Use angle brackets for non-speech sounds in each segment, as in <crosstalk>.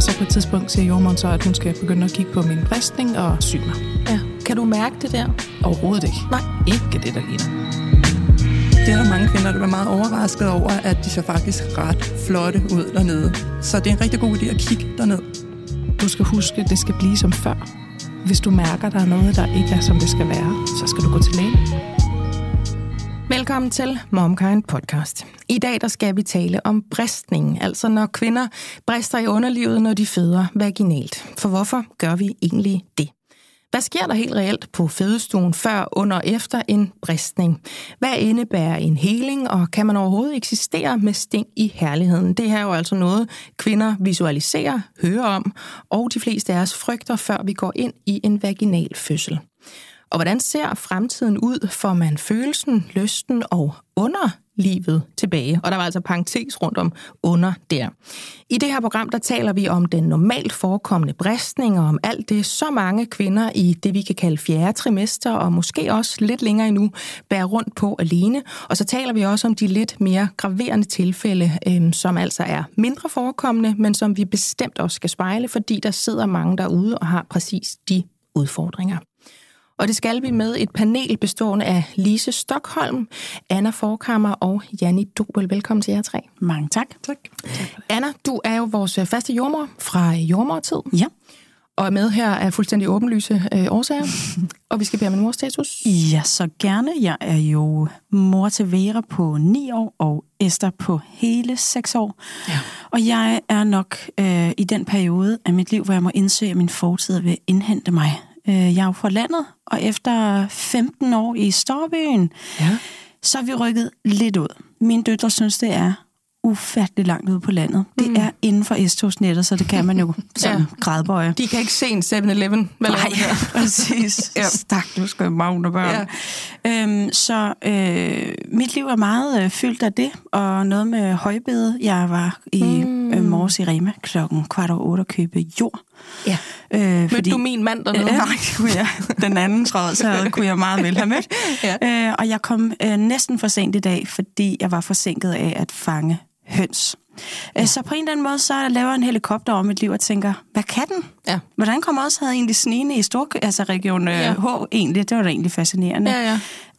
Og så på et tidspunkt siger jordmoren så, at hun skal begynde at kigge på min bristning og sy mig. Ja. Kan du mærke det der? Overhovedet ikke. Nej. Ikke det, der ligner. Det er der mange kvinder, der bliver meget overrasket over, at de ser faktisk ret flotte ud dernede. Så det er en rigtig god idé at kigge derned. Du skal huske, at det skal blive som før. Hvis du mærker, at der er noget, der ikke er, som det skal være, så skal du gå til lægen. Velkommen til MomKind podcast. I dag der skal vi tale om bristning, altså når kvinder brister i underlivet, når de føder vaginalt. For hvorfor gør vi egentlig det? Hvad sker der helt reelt på fødestuen før, under og efter en bristning? Hvad indebærer en heling, og kan man overhovedet eksistere med sting i herligheden? Det her er jo altså noget, kvinder visualiserer, hører om, og de fleste af os frygter, før vi går ind i en vaginal fødsel. Og hvordan ser fremtiden ud? Får man følelsen, lysten og underlivet tilbage? Og der var altså parentes rundt om under der. I det her program, der taler vi om den normalt forekommende bristning, og om alt det, så mange kvinder i det, vi kan kalde fjerde trimester, og måske også lidt længere endnu, bærer rundt på alene. Og så taler vi også om de lidt mere graverende tilfælde, øh, som altså er mindre forekommende, men som vi bestemt også skal spejle, fordi der sidder mange derude og har præcis de udfordringer. Og det skal vi med et panel bestående af Lise Stockholm, Anna Forkammer og Janni Dobel. Velkommen til jer tre. Mange tak. Tak. Anna, du er jo vores faste jordmor fra jordmortid. Ja. Og er med her af fuldstændig åbenlyse øh, årsager. og vi skal bede om en morstatus. Ja, så gerne. Jeg er jo mor til Vera på 9 år, og Esther på hele 6 år. Ja. Og jeg er nok øh, i den periode af mit liv, hvor jeg må indse, at min fortid vil indhente mig. Øh, jeg er jo fra landet, og efter 15 år i Storbyen, Ja. så er vi rykket lidt ud. Mine døtre synes, det er ufattelig langt ude på landet. Det Mm. er inden for S-togsnettet, så det kan man jo <laughs> sådan Ja. gradbøje. De kan ikke se en 7-Eleven. Hvad laver Nej, <laughs> præcis. Ja. Stak, du skal jo magne børn. Ja. Øhm, så øh, mit liv er meget øh, fyldt af det, og noget med højbede. Jeg var i mm. Øh, morges i Rema klokken kvart over otte og købe jord. Ja. Øh, Mødte du min mand dernede? Ja, <laughs> det kunne jeg. Den anden tråd, så kunne jeg meget vel have mødt. <laughs> Ja. øh, og jeg kom øh, næsten for sent i dag, fordi jeg var forsinket af at fange høns. Ja. Så på en eller anden måde, så laver en helikopter om mit liv og tænker, hvad kan den? Ja. Hvordan kommer også havde egentlig snigende i stor, altså region øh, Ja. H egentlig? Det var da egentlig fascinerende. Ja,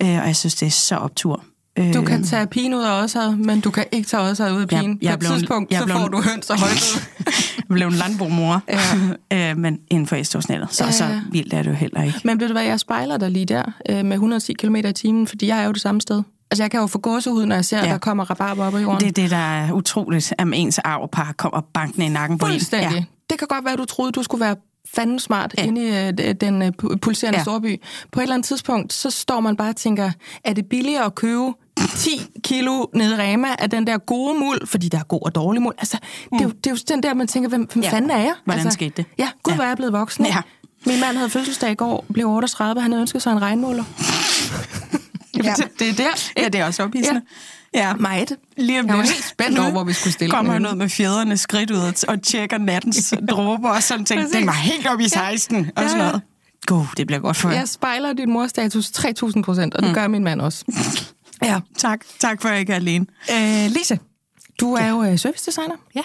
ja. Øh, og jeg synes, det er så optur. Du kan tage pigen ud af også, men du kan ikke tage også ud af pigen. jeg På et en- tidspunkt, jeg så får en- du høns og højbede. <laughs> jeg blev en landbrugmor, Ja. <laughs> øh, men inden for S-togsnettet. Så, Ja, så vildt er det jo heller ikke. Men ved du hvad, jeg spejler dig lige der øh, med 110 km i timen, fordi jeg er jo det samme sted. Altså, jeg kan jo få gåsehud, når jeg ser, ja. Ja. der kommer rabarber op af jorden. Det er det, der er utroligt, at ens arvepar kommer bankende i nakken på en. Fuldstændig. Ja. Det kan godt være, at du troede, du skulle være fanden smart ja. Inde i øh, den øh, pu- pulserende ja. Storby. På et eller andet tidspunkt, så står man bare og tænker, er det billigere at købe 10 kilo nede i Rema af den der gode muld, fordi der er god og dårlig muld. Altså, mm. det, er jo, det er jo den der, man tænker, hvem, hvem ja. Fanden er jeg? Hvordan altså, skete det? Ja, gud, Ja. hvor er jeg blevet voksen. Ja. Min mand havde fødselsdag i går, blev 38, han havde ønsket sig en regnmåler. <laughs> ja. det, det er der. Ja, det er også ophidsende. Ja. Ja. Meget. Lige om Jeg var helt spændt over, hvor vi skulle stille Kommer han ud med fjederne skridt ud og, og tjekker nattens dråber og sådan ting. Den var helt op i 16 og Ja, sådan ja. noget. God, det bliver godt for jer. Jeg spejler din morstatus 3.000 procent, og det mm. gør min mand også. <laughs> Ja. Tak. Tak for, at jeg ikke er alene. Øh, Lise, du er jo øh, service designer. Ja.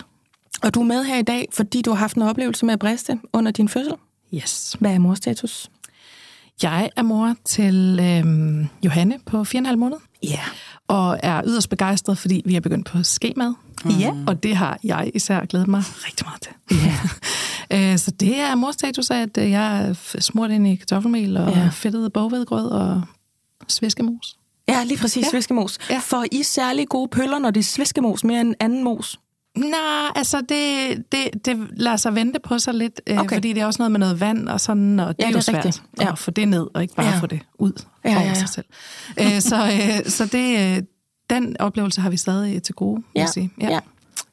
Og du er med her i dag, fordi du har haft en oplevelse med at briste under din fødsel. Yes. Hvad er morstatus? Jeg er mor til øhm, Johanne på 4,5 måneder. Ja. Og er yderst begejstret, fordi vi er begyndt på skemad. Ja. Og det har jeg især glædet mig rigtig meget til. Ja. <laughs> så det er morstatus af, at øh, jeg er smurt ind i kartoffelmel og Ja. fedtet bogvedgrød og sviskemos. Ja, lige præcis. Ja. sviskemos. Ja. For I særlig gode pøller, når det er sviskemos mere end anden mos? Nej, altså det, det, det lader sig vente på sig lidt, Okay. okay. fordi det er også noget med noget vand og sådan, og det Ja, er det jo er svært rigtigt. Ja. at få det ned, og ikke bare Ja. få det ud Ja, over ja, ja. sig selv. Øh, så øh, så det, øh, den oplevelse har vi stadig til gode, vil Ja. jeg sige. Ja.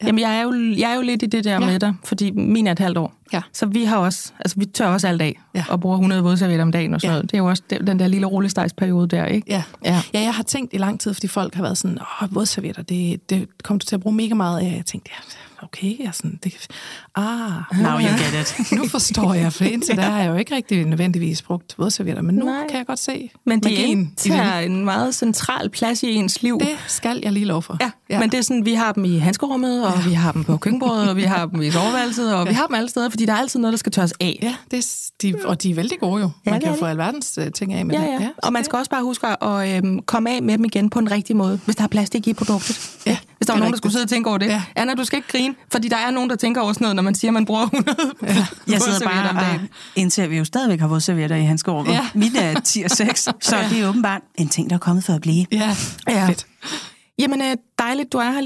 Jamen, jeg er, jo, jeg er jo lidt i det der ja. Ja. med dig, fordi min er et halvt år. Ja. Så vi har også, altså vi tør også alt dag, Ja. og bruger 100 vådservietter om dagen og sådan Ja. noget. Det er jo også den der lille rullestejsperiode der, ikke? Ja. Ja. ja, jeg har tænkt i lang tid, fordi folk har været sådan, åh, vådservietter, det, det kommer du til at bruge mega meget af. Jeg tænkte, ja, okay, er sådan, det, ah, Now you get it. <laughs> nu forstår jeg, for indtil <laughs> der har jeg jo ikke rigtig nødvendigvis brugt vådservietter, men nu Nej. kan jeg godt se Men de det. tager en meget central plads i ens liv. Det skal jeg lige love for. Ja, ja, men det er sådan, vi har dem i handskerummet, og ja. vi har dem på køkkenbordet, og vi har dem i soveværelset, og ja. vi har dem alle steder, fordi der er altid noget, der skal tørres af. Ja, det er, de, og de er vældig gode jo. Ja, Man det kan jo få de. alverdens øh, ting af med Ja, det. ja. Og man skal også bare huske at øhm, komme af med dem igen på en rigtig måde, hvis der er plastik i produktet. Ja, Hvis der var nogen, der skulle rigtigt. sidde og tænke over det. Ja. Anna, du skal ikke grine, fordi der er nogen, der tænker over sådan noget, når man siger, at man bruger <laughs> 100 ja. Jeg sidder om bare dagen. og indser, at vi jo stadigvæk har vådservietter i hans rummet. Ja. Mit er 10 og 6, <laughs> så ja. det er åbenbart en ting, der er kommet for at blive. Ja, Ja. fedt. Jamen, øh, dejligt, du er her,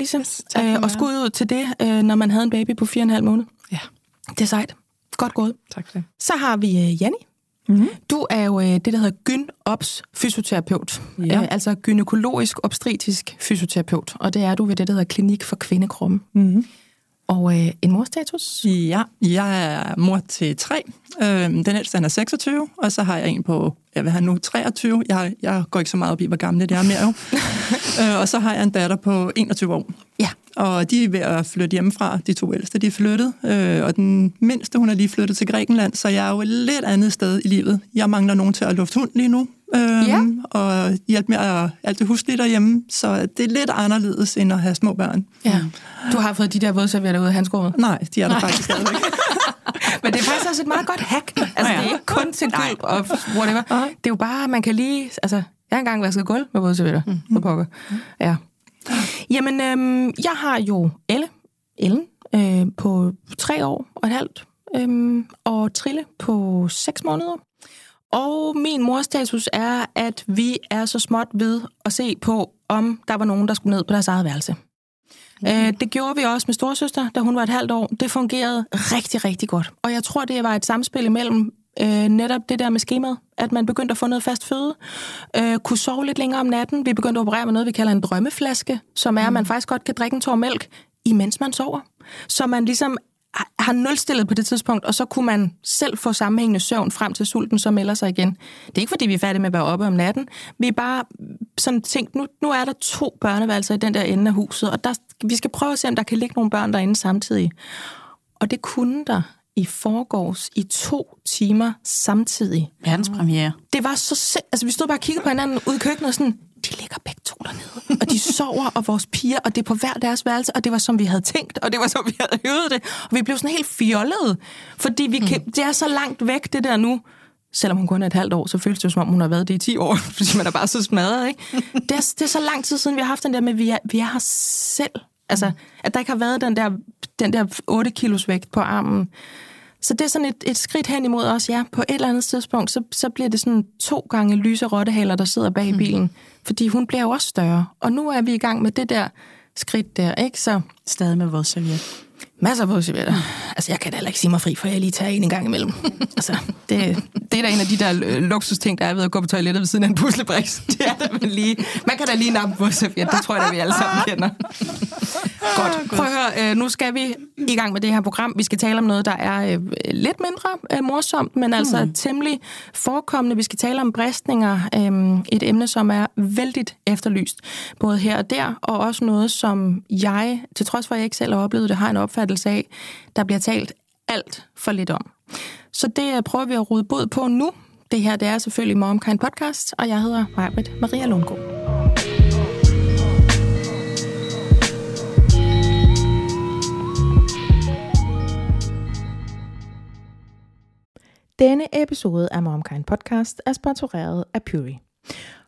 for Øh, og skud ud til det, øh, når man havde en baby på 4,5 måned. Ja, Det er sejt. Godt gået. tak for det. Så har vi øh, Janni. Mm-hmm. Du er jo øh, det, der hedder gyn-ops fysioterapeut. Ja. Øh, altså gynækologisk obstetrisk fysioterapeut. Og det er du ved det, der hedder Klinik for Kvindekroppen. Mm-hmm. Og øh, en morstatus? Ja, jeg er mor til tre. Øhm, den ældste han er 26, og så har jeg en på, jeg vil have nu 23. Jeg, jeg går ikke så meget op i, hvor gamle det er mere jo. <laughs> øh, og så har jeg en datter på 21 år. Ja. Og de er ved at flytte hjemmefra. De to ældste, de er flyttet. Øh, og den mindste, hun er lige flyttet til Grækenland, så jeg er jo et lidt andet sted i livet. Jeg mangler nogen til at lufte hund lige nu. Øh, Ja. Og hjælpe med at alt det huslige derhjemme. Så det er lidt anderledes, end at have små børn. ja. Du har fået de der vådservietter ud af handskerummet. Nej, de er der faktisk stadigvæk. <laughs> Men det er faktisk også et meget godt hack. Altså, det er ikke kun til gulv og whatever. Det er jo bare, man kan lige... Altså, jeg har engang vasket gulv med vådservietter. Mm. For pokker. Ja. Jamen, øhm, jeg har jo Elle, Ellen, øh, på tre år og et halvt, øhm, og Trille på seks måneder. Og min morstatus er, at vi er så småt ved at se på, om der var nogen, der skulle ned på deres eget værelse. Mm. Øh, det gjorde vi også med storsøster, da hun var et halvt år. Det fungerede rigtig, rigtig godt. Og jeg tror, det var et samspil imellem øh, netop det der med skemaet, at man begyndte at få noget fast føde, øh, kunne sove lidt længere om natten. Vi begyndte at operere med noget, vi kalder en drømmeflaske, som er, at man faktisk godt kan drikke en tår mælk, imens man sover. Så man ligesom har- har nulstillet på det tidspunkt, og så kunne man selv få sammenhængende søvn frem til sulten, så melder sig igen. Det er ikke, fordi vi er færdige med at være oppe om natten. Vi er bare sådan tænkt, nu, nu er der to børneværelser i den der ende af huset, og der, vi skal prøve at se, om der kan ligge nogle børn derinde samtidig. Og det kunne der i forgårs i to timer samtidig. Verdenspremiere. Det var så sind... Altså, vi stod bare og kiggede på hinanden ude i køkkenet og sådan, de ligger begge to dernede. Og de sover, og vores piger, og det er på hver deres værelse, og det var som vi havde tænkt, og det var som vi havde øvet det. Og vi blev sådan helt fjollede, fordi vi kan, det er så langt væk, det der nu. Selvom hun kun er et halvt år, så føles det som om hun har været det i 10 år, <laughs> fordi man er bare så smadret, ikke? Det er, det er så lang tid siden, vi har haft den der med, at vi er, vi er her selv. Altså, at der ikke har været den der, den der 8 kilos vægt på armen. Så det er sådan et, et skridt hen imod os, ja. På et eller andet tidspunkt, så, så bliver det sådan to gange lyse rottehaler, der sidder bag i bilen. Fordi hun bliver jo også større. Og nu er vi i gang med det der skridt der, ikke? Så Stadig med vådserviet. Masser af vådservietter. Altså, jeg kan da heller ikke sige mig fri, for jeg lige tager en en gang imellem. <laughs> altså, det, det er da en af de der øh, luksusting, der er ved at gå på toilettet ved siden af en puslebriks. <laughs> Det er da man lige... Man kan da lige nappe vådserviet. Det tror jeg da, vi alle sammen kender. Godt. Prøv at høre, øh, nu skal vi i gang med det her program. Vi skal tale om noget, der er øh, lidt mindre morsomt, men altså mm. temmelig forekommende. Vi skal tale om bristninger, et emne, som er vældigt efterlyst, både her og der, og også noget, som jeg, til trods for at jeg ikke selv har oplevet det, har en opfattelse af, der bliver talt alt for lidt om. Så det øh, prøver vi at rode bod på nu. Det her, det er selvfølgelig MomKind Podcast, og jeg hedder Majbrit Maria Lundgaard. Denne episode af MomKind Podcast er sponsoreret af Puri.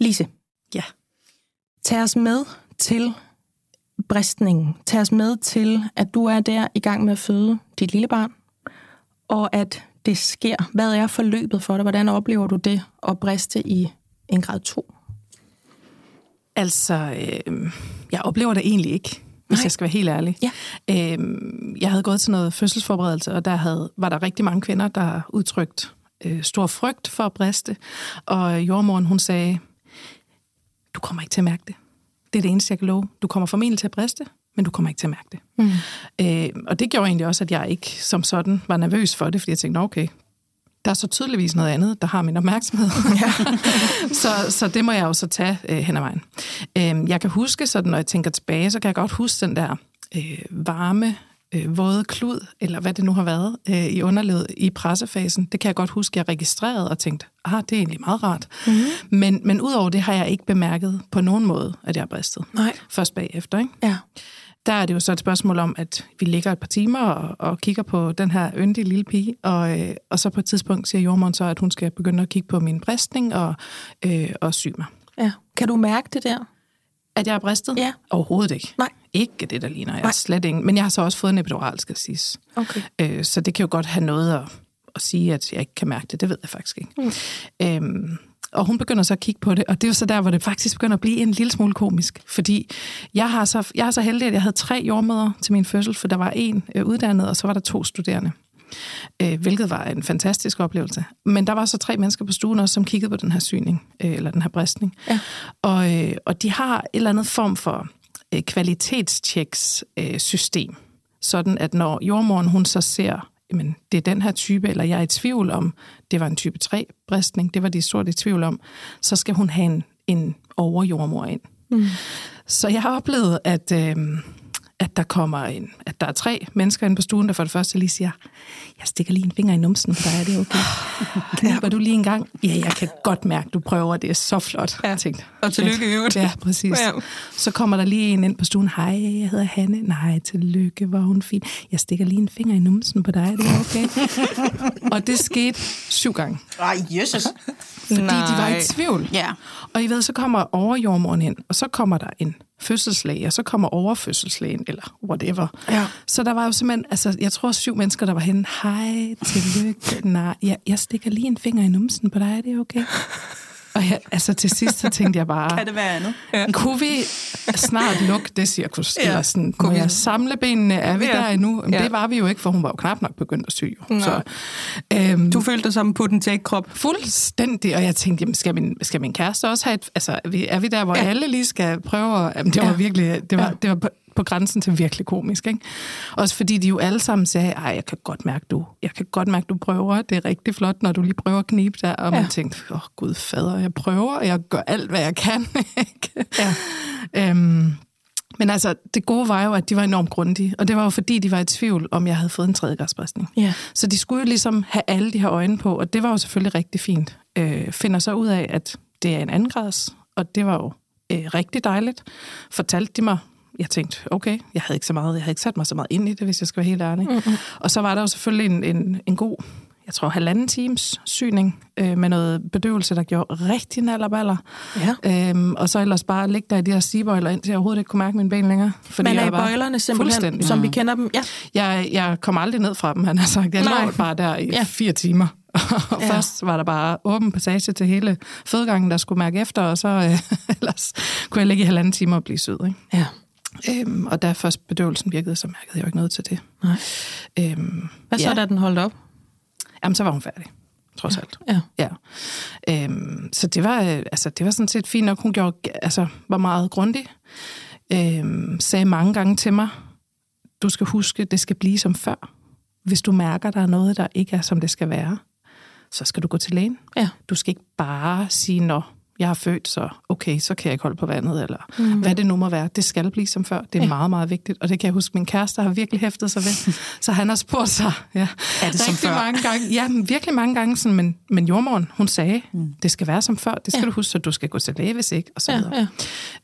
Lise. Ja. Tag os med til bristningen. Tag os med til, at du er der i gang med at føde dit lille barn, og at det sker. Hvad er forløbet for dig? Hvordan oplever du det at briste i en grad 2? Altså, øh, jeg oplever det egentlig ikke, hvis Nej. jeg skal være helt ærlig. Ja. Øh, jeg havde gået til noget fødselsforberedelse, og der havde, var der rigtig mange kvinder, der udtrykt øh, stor frygt for at briste. Og jordmoren, hun sagde, du kommer ikke til at mærke det. Det er det eneste, jeg kan love. Du kommer formentlig til at briste, men du kommer ikke til at mærke det. Mm. Øh, og det gjorde egentlig også, at jeg ikke som sådan var nervøs for det, fordi jeg tænkte, "Nå, okay, der er så tydeligvis noget andet, der har min opmærksomhed. Ja. <laughs> så, så det må jeg jo så tage øh, hen ad vejen. Øh, jeg kan huske, sådan, når jeg tænker tilbage, så kan jeg godt huske den der øh, varme, øh, våde klud, eller hvad det nu har været, øh, i underlivet i pressefasen. Det kan jeg godt huske, jeg registrerede og tænkte, ah, det er egentlig meget rart. Mm-hmm. Men, men udover det har jeg ikke bemærket på nogen måde, at jeg er bristet. Nej. Først bagefter, ikke? Ja. der er det jo så et spørgsmål om, at vi ligger et par timer og, og kigger på den her yndige lille pige, og, øh, og så på et tidspunkt siger jordmoren så, at hun skal begynde at kigge på min bristning og, øh, og sy mig. ja. Kan du mærke det der? At jeg er bristet? Ja. Overhovedet ikke. Nej. Ikke det, der ligner. Jeg Nej. slet ingen. Men jeg har så også fået en epidural, skal siges. Okay. Øh, så det kan jo godt have noget at, at sige, at jeg ikke kan mærke det. Det ved jeg faktisk ikke. Mm. Øhm, og hun begynder så at kigge på det, og det er jo så der, hvor det faktisk begynder at blive en lille smule komisk. Fordi jeg har så, jeg er så heldig, at jeg havde tre jordmøder til min fødsel, for der var en øh, uddannet, og så var der to studerende. Øh, hvilket var en fantastisk oplevelse. Men der var så tre mennesker på stuen også, som kiggede på den her syning, øh, eller den her bristning. Ja. Og, øh, og de har et eller andet form for øh, kvalitetstjeks-system. Øh, system. sådan at når jordmoren hun så ser, jamen, det er den her type, eller jeg er i tvivl om, det var en type 3-bristning, det var de stort i tvivl om, så skal hun have en, en overjordmor ind. Mm. Så jeg har oplevet, at, øh, at der kommer en, at der er tre mennesker inde på stuen, der for det første lige siger, jeg stikker lige en finger i numsen på dig, er det okay? <laughs> Kniber du lige en gang? Ja, jeg kan godt mærke, du prøver, det er så flot. Ja. Jeg tænkte, Og tillykke i øvrigt. Ja, præcis. Ja. Så kommer der lige en ind på stuen. Hej, jeg hedder Hanne. Nej, tillykke, hvor hun fin. Jeg stikker lige en finger i numsen på dig, det er okay. <laughs> og det skete syv gange, Ej, Jesus. Fordi Nej. de var i tvivl. Ja. Og I ved, så kommer overjordmoren ind, og så kommer der en fødselslæge, og så kommer overfødselslægen, eller whatever. Ja. Så der var jo simpelthen, altså, jeg tror syv mennesker, der var henne. Hej, tillykke, <laughs> nej, jeg, jeg stikker lige en finger i numsen på dig, er det okay? Og jeg, altså til sidst, så tænkte jeg bare... <laughs> Kan det være andet? Ja. Kunne vi snart lukke det cirkus? Ja. Eller sådan, Kunne må vi- jeg samle benene? Er vi Ja. der endnu? Men Ja. det var vi jo ikke, for hun var jo knap nok begyndt at sy. Jo. Så, øhm, Du følte dig som en potentat-krop. Fuldstændig, og jeg tænkte, jamen, skal, min, skal min kæreste også have et... Altså, er vi, er der, hvor Ja. alle lige skal prøve at... Jamen, det var Ja. virkelig... Det var, Ja. ja. det var på, grænsen til virkelig komisk, ikke? Også fordi de jo alle sammen sagde, ej, jeg kan godt mærke, du, jeg kan godt mærke, du prøver. Det er rigtig flot, når du lige prøver at knibe der. Og Ja. man tænkte, åh, oh, gud fader, jeg prøver, og jeg gør alt, hvad jeg kan. <laughs> ikke? Ja. Øhm, men altså, det gode var jo, at de var enormt grundige, og det var jo fordi, de var i tvivl, om jeg havde fået en tredjegradsbristning. Ja. Så de skulle jo ligesom have alle de her øjne på, og det var jo selvfølgelig rigtig fint. Øh, finder så ud af, at det er en anden grads, og det var jo øh, rigtig dejligt. Fortalte de mig, jeg tænkte, okay, jeg havde ikke så meget, jeg havde ikke sat mig så meget ind i det, hvis jeg skal være helt ærlig. Mm-hmm. Og så var der jo selvfølgelig en, en, en god, jeg tror halvanden times syning øh, med noget bedøvelse, der gjorde rigtig nallerballer. Ja. Øhm, og så ellers bare ligge der i de her stigebøjler, indtil jeg overhovedet ikke kunne mærke mine ben længere. Fordi Man er i bøjlerne simpelthen, som vi kender dem. Ja. jeg, jeg kom aldrig ned fra dem, han har sagt. Jeg Nej. lå bare der i Ja. fire timer. <laughs> Og ja. først var der bare åben passage til hele fødegangen, der skulle mærke efter, og så øh, <laughs> ellers kunne jeg ligge i halvanden time og blive sød. Ikke? ja. Øhm, og da først bedøvelsen virkede, så mærkede jeg jo ikke noget til det. Nej. Øhm, Hvad så, ja. da den holdt op? Jamen, så var hun færdig, trods alt. Ja. Ja. Øhm, så det var, øh, altså, det var sådan set fint nok. Hun gjorde, altså, var meget grundig. Øhm, sagde mange gange til mig, du skal huske, det skal blive som før. Hvis du mærker, der er noget, der ikke er, som det skal være, så skal du gå til lægen. Ja. Du skal ikke bare sige, nå, jeg har født, så okay, så kan jeg ikke holde på vandet, eller mm. hvad det nu må være. Det skal blive som før. Det er ja. meget, meget vigtigt. Og det kan jeg huske, min kæreste har virkelig hæftet sig ved. <laughs> så han har spurgt sig, ja, er det som før? mange gange. Ja, men virkelig mange gange, sådan, men, men jordmoren, hun sagde, mm. det skal være som før. Det skal ja. du huske, så du skal gå til læge, hvis ikke, og så ja, videre.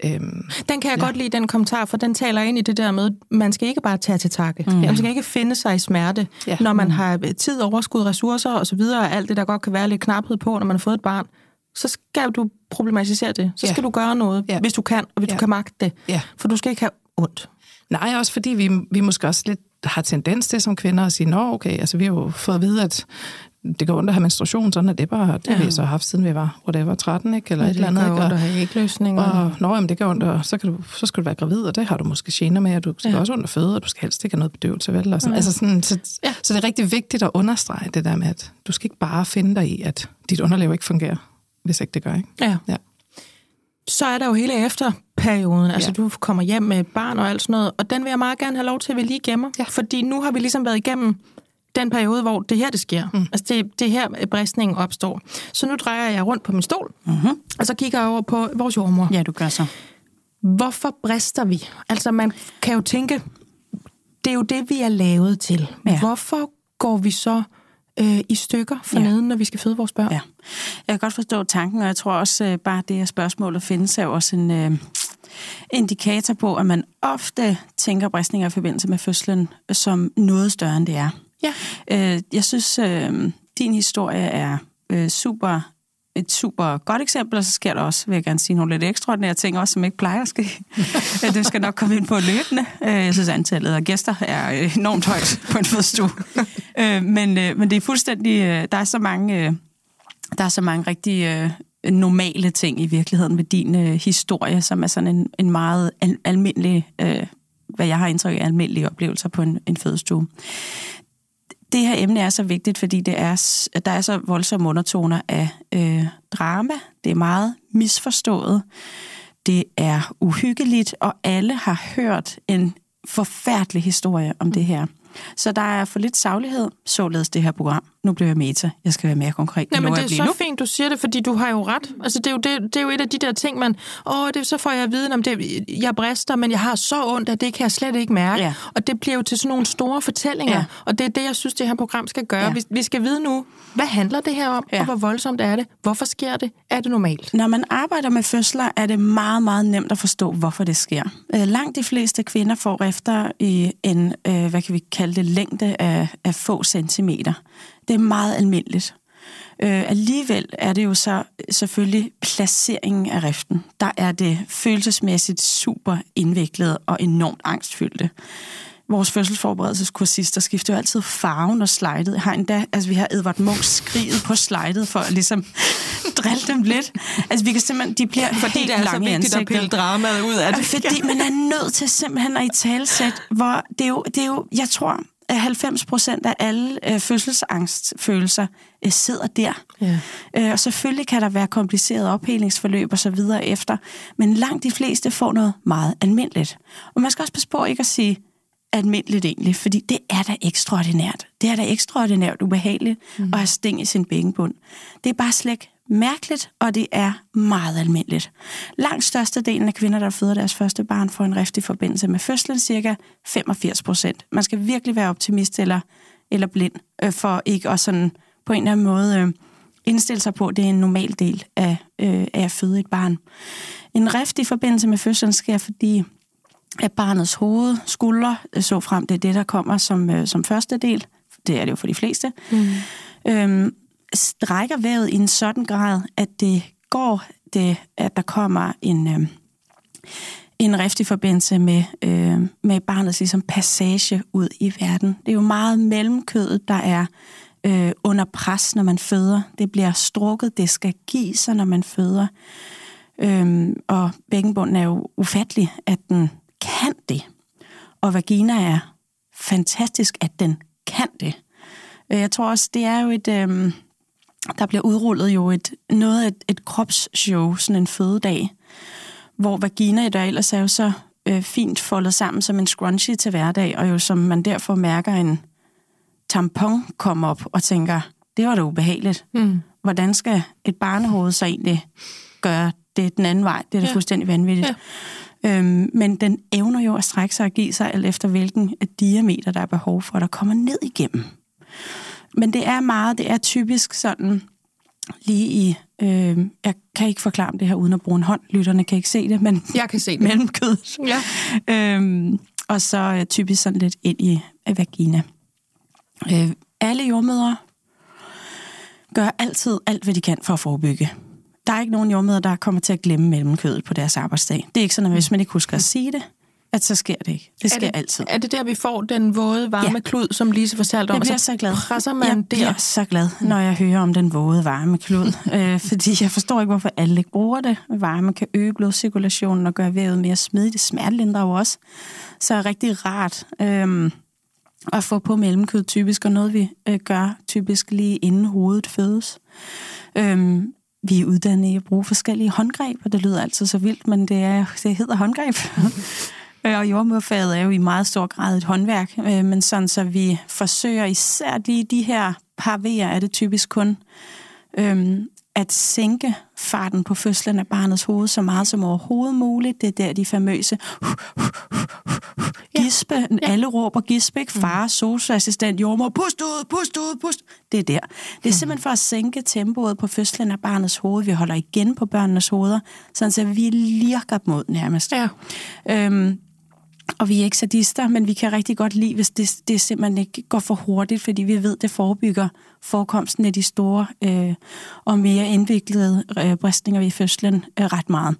Ja. Øhm, den kan jeg ja. godt lide, den kommentar, for den taler ind i det der med, man skal ikke bare tage til takke. Mm. Man skal ikke finde sig i smerte, ja. når man mm. har tid, overskud, ressourcer og så videre, alt det, der godt kan være lidt knaphed på, når man har fået et barn så skal du problematisere det. Så skal ja. du gøre noget, ja. hvis du kan, og hvis ja. du kan magte det. Ja. For du skal ikke have ondt. Nej, også fordi vi, vi måske også lidt har tendens til som kvinder at sige, nå okay, altså vi har jo fået at vide, at det går ondt at have menstruation, sådan er det bare, det ja. har vi så haft, siden vi var, whatever, 13, ikke? Eller ja, et eller andet. Det går ondt at have. Og, nå, jamen, det går ondt, og så, kan du, så skal du være gravid, og det har du måske gener med, og du skal ja. også at føde, og du skal helst ikke have noget bedøvelse, vel? Og sådan. Ja. Altså sådan, så, ja. så det er rigtig vigtigt at understrege det der med, at du skal ikke bare finde dig i, at dit underliv ikke fungerer hvis ikke det gør, ikke? Ja. ja. Så er der jo hele efterperioden, altså ja. du kommer hjem med et barn og alt sådan noget, og den vil jeg meget gerne have lov til, at vi lige gemmer, ja. fordi nu har vi ligesom været igennem den periode, hvor det her, det sker. Mm. Altså det, det her, bristningen opstår. Så nu drejer jeg rundt på min stol, mm-hmm. og så kigger jeg over på vores jordmor. Ja, du gør så. Hvorfor brister vi? Altså man kan jo tænke, det er jo det, vi er lavet til. Ja. Hvorfor går vi så øh, i stykker for ja. neden, når vi skal føde vores børn. Ja. Jeg kan godt forstå tanken, og jeg tror også øh, bare det her spørgsmål at findes er også en øh, indikator på, at man ofte tænker bristninger i forbindelse med fødslen som noget større, end det er. Ja. Øh, jeg synes, øh, din historie er øh, super et super godt eksempel, og så sker der også, vil jeg gerne sige, nogle lidt ekstraordinære ting også, som ikke plejer at ske. <laughs> det skal nok komme ind på løbende. Øh, jeg synes, antallet af gæster er enormt højt på en fødestue. Øh, men, øh, men det er fuldstændig... Der er så mange, der er så mange rigtig normale ting i virkeligheden ved din historie, som er sådan en, en meget al- almindelig, hvad jeg har indtryk af, almindelige oplevelser på en, en fødestue det her emne er så vigtigt, fordi det er, der er så voldsomme undertoner af øh, drama. Det er meget misforstået. Det er uhyggeligt, og alle har hørt en forfærdelig historie om det her. Så der er for lidt saglighed, således det her program. Nu bliver jeg meta. Jeg skal være mere konkret. Ja, men det er så nu. fint, du siger det, fordi du har jo ret. Altså, det er jo, det, det er jo et af de der ting, man... Åh, det, så får jeg at vide, om det, jeg brister, men jeg har så ondt, at det kan jeg slet ikke mærke. Ja. Og det bliver jo til sådan nogle store fortællinger. Ja. Og det er det, jeg synes, det her program skal gøre. Ja. Vi, vi skal vide nu, hvad handler det her om, ja. og hvor voldsomt er det? Hvorfor sker det? Er det normalt? Når man arbejder med fødsler, er det meget, meget nemt at forstå, hvorfor det sker. Øh, langt de fleste kvinder får efter i en, øh, hvad kan vi kalde det, længde af, af få centimeter. Det er meget almindeligt. Øh, alligevel er det jo så selvfølgelig placeringen af riften. Der er det følelsesmæssigt super indviklet og enormt angstfyldte. Vores fødselsforberedelseskursister skifter jo altid farven og slidet. Har endda, altså vi har Edvard Munch skriget på slidet for at ligesom <laughs> drille dem lidt. Altså vi kan simpelthen, de bliver fordi <laughs> det er så vigtigt at pille dramaet ud af det. Fordi man er nødt til simpelthen at i talsæt, hvor det er jo, det er jo jeg tror, 90 procent af alle øh, fødselsangstfølelser øh, sidder der. Ja. Øh, og selvfølgelig kan der være kompliceret ophelingsforløb og så videre efter, men langt de fleste får noget meget almindeligt. Og man skal også passe på ikke at sige almindeligt egentlig, fordi det er da ekstraordinært. Det er da ekstraordinært ubehageligt mm. at have sting i sin bækkenbund. Det er bare slet mærkeligt, og det er meget almindeligt. Langt størstedelen af kvinder, der føder deres første barn, får en rift i forbindelse med fødslen, cirka 85 procent. Man skal virkelig være optimist eller, eller blind, øh, for ikke at sådan på en eller anden måde øh, indstille sig på, at det er en normal del af, øh, af at føde et barn. En rift i forbindelse med fødslen sker, fordi at barnets hoved, skuldre, øh, så frem, det er det, der kommer som, øh, som første del. Det er det jo for de fleste. Mm. Øhm, strækker vævet i en sådan grad, at det går, det, at der kommer en, øh, en rift i forbindelse med, øh, med barnets ligesom, passage ud i verden. Det er jo meget mellemkødet, der er øh, under pres, når man føder. Det bliver strukket, det skal give sig, når man føder. Øhm, og bækkenbunden er jo ufattelig, at den kan det. Og vagina er fantastisk, at den kan det. Øh, jeg tror også, det er jo et... Øh, der bliver udrullet jo et, noget af et, et kropsshow, sådan en fødedag, hvor vagina, der ellers er jo så øh, fint foldet sammen som en scrunchie til hverdag, og jo som man derfor mærker en tampon komme op og tænker, det var da ubehageligt. Mm. Hvordan skal et barnehoved så egentlig gøre det den anden vej. Det er da ja. fuldstændig vanvittigt. Ja. Øhm, men den evner jo at strække sig og give sig alt efter hvilken diameter, der er behov for, der kommer ned igennem. Men det er meget, det er typisk sådan lige i, øh, jeg kan ikke forklare det her uden at bruge en hånd, lytterne kan ikke se det, men jeg kan se <laughs> det. mellem kød. Ja. øhm, og så typisk sådan lidt ind i vagina. Øh, alle jordmødre gør altid alt, hvad de kan for at forebygge. Der er ikke nogen jordmøder, der kommer til at glemme mellemkødet på deres arbejdsdag. Det er ikke sådan, at hvis man ikke husker at sige det, at så sker det ikke. Det sker er det, altid. Er det der, vi får den våde, varme ja. klud, som Lise fortalte om? Jeg bliver så glad. Presser man jeg der? bliver så glad, når jeg hører om den våde, varme klud. <laughs> øh, fordi jeg forstår ikke, hvorfor alle ikke bruger det. Varme kan øge blodcirkulationen og gøre vævet mere smidigt. Smertelindrer jo også. Så er rigtig rart øh, at få på mellemkød typisk, og noget vi øh, gør typisk lige inden hovedet fødes. Øh, vi er uddannet i at bruge forskellige håndgreb, og det lyder altid så vildt, men det, er, det hedder håndgreb. <laughs> Og jordmødfaget er jo i meget stor grad et håndværk, øh, men sådan så vi forsøger især de, de her par V'er, er det typisk kun, øhm, at sænke farten på fødslen af barnets hoved så meget som overhovedet muligt. Det er der de famøse gispe, ja. alle råber gispe, ikke? Far, socioassistent, jordmor, pust ud, pust ud, pust. Det er der. Det er simpelthen for at sænke tempoet på fødslen af barnets hoved. Vi holder igen på børnenes hoveder, sådan så vi lirker ud nærmest. Ja. Øhm, og vi er ikke sadister, men vi kan rigtig godt lide, hvis det, det simpelthen ikke går for hurtigt, fordi vi ved, det forebygger forekomsten af de store øh, og mere indviklede øh, bristninger ved fødslen øh, ret meget.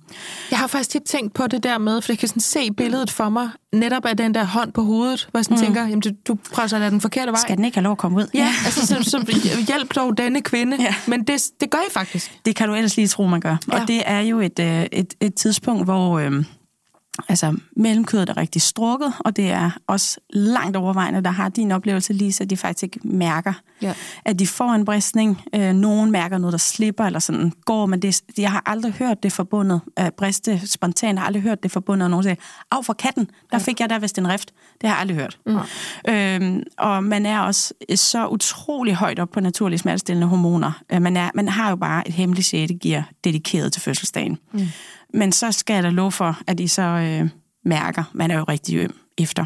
Jeg har faktisk tit tænkt på det der med, for jeg kan sådan se billedet for mig, netop af den der hånd på hovedet, hvor jeg sådan mm. tænker, jamen, du, du presser den forkerte vej. Skal den ikke have lov at komme ud? Ja, ja. altså så, så hjælp dog denne kvinde. Ja. Men det, det gør I faktisk. Det kan du ellers lige tro, man gør. Ja. Og det er jo et, øh, et, et tidspunkt, hvor... Øh, altså mellemkødet er rigtig strukket, og det er også langt overvejende, der har din oplevelse, lige så de faktisk ikke mærker, ja. at de får en bristning. Øh, nogen mærker noget, der slipper eller sådan går, men det, jeg har aldrig hørt det forbundet, øh, briste spontant, har aldrig hørt det forbundet, og nogen siger, af for katten, der fik jeg der vist en rift. Det har jeg aldrig hørt. Mm. Øhm, og man er også så utrolig højt op på naturlige smertestillende hormoner. Øh, man, er, man har jo bare et hemmeligt sjættegear dedikeret til fødselsdagen. Mm. Men så skal jeg da love for, at I så øh, mærker, man er jo rigtig øm efter.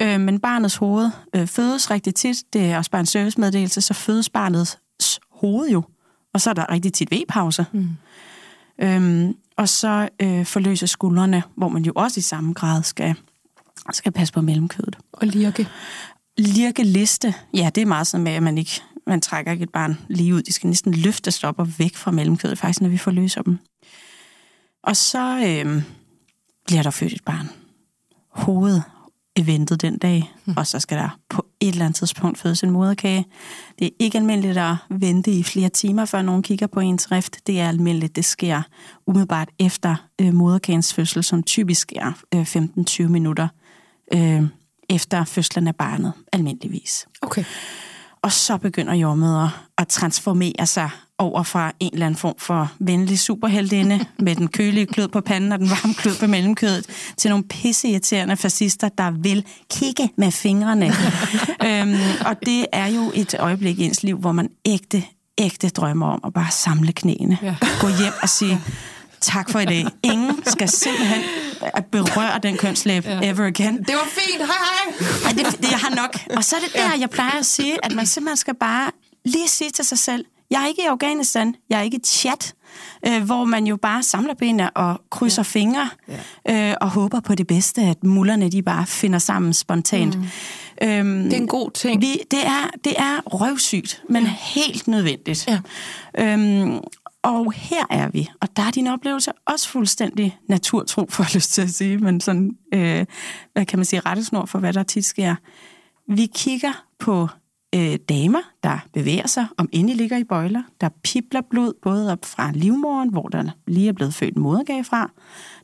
Øh, men barnets hoved øh, fødes rigtig tit. Det er også bare en servicemeddelelse. Så fødes barnets hoved jo. Og så er der rigtig tit V-pauser. Mm. Øhm, og så øh, forløser skuldrene, hvor man jo også i samme grad skal, skal passe på mellemkødet. Og lirke. Lirke liste. Ja, det er meget sådan med, at man ikke man trækker ikke et barn lige ud. De skal næsten løftes op og væk fra mellemkødet, faktisk, når vi forløser dem. Og så øh, bliver der født et barn. Hovedet eventet den dag, mm. og så skal der på et eller andet tidspunkt fødes en moderkage. Det er ikke almindeligt at vente i flere timer, før nogen kigger på ens rift. Det er almindeligt, det sker umiddelbart efter øh, moderkagens fødsel, som typisk er øh, 15-20 minutter øh, efter fødslen af barnet, almindeligvis. Okay. Og så begynder jordmøder at transformere sig over fra en eller anden form for venlig superheldinde <laughs> med den kølige klød på panden og den varme klød på mellemkødet, til nogle pisseirriterende fascister, der vil kigge med fingrene. <laughs> øhm, og det er jo et øjeblik i ens liv, hvor man ægte, ægte drømmer om at bare samle knæene. Ja. Gå hjem og sige, tak for i dag. Ingen skal simpelthen at berøre den kønslæb ja. ever again. Det var fint, hej hej! Ej, det, det, jeg har nok. Og så er det der, jeg plejer at sige, at man simpelthen skal bare lige sige til sig selv, jeg er ikke i Afghanistan, jeg er ikke i chat, øh, hvor man jo bare samler benene og krydser ja. fingre ja. Øh, og håber på det bedste, at mullerne de bare finder sammen spontant. Mm. Øhm, det er en god ting. Vi, det, er, det er røvsygt, men ja. helt nødvendigt. Ja. Øhm, og her er vi, og der er din oplevelse også fuldstændig naturtro, <laughs> for at lyst til at sige, men sådan, øh, hvad kan man sige, rettesnor for, hvad der tit sker. Vi kigger på øh, damer, der bevæger sig, om endelig ligger i bøjler. Der pipler blod både op fra livmoren, hvor der lige er blevet født modergave fra.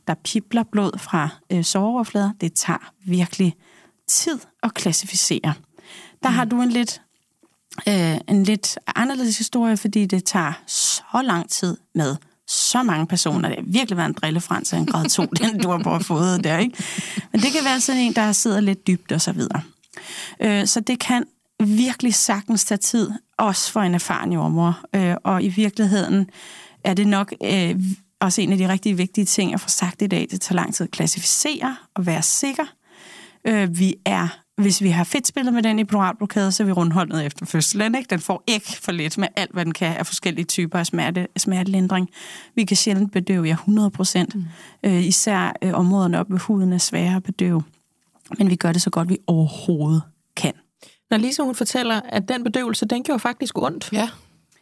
Der pipler blod fra øh, såreoverflader. Det tager virkelig tid at klassificere. Der mm. har du en lidt, øh, en lidt anderledes historie, fordi det tager så lang tid med så mange personer. Det har virkelig været en drillefrans af en grad 2, <laughs> den du har bare fået der, ikke? Men det kan være sådan en, der sidder lidt dybt og så videre. Øh, så det kan virkelig sagtens tage tid, også for en erfaren jordmor. Øh, og i virkeligheden er det nok øh, også en af de rigtig vigtige ting at få sagt i dag. Det tager lang tid at klassificere og være sikker. Øh, vi er hvis vi har fedtspillet med den i pluralblokade, så er vi rundholdet efter fødslen. Ikke? Den får ikke for lidt med alt, hvad den kan af forskellige typer af smerte, smertelindring. Vi kan sjældent bedøve jer 100 procent. Mm. Øh, især øh, områderne op ved huden er svære at bedøve. Men vi gør det så godt, vi overhovedet kan. Når Lise hun fortæller, at den bedøvelse, den gjorde faktisk ondt. Ja.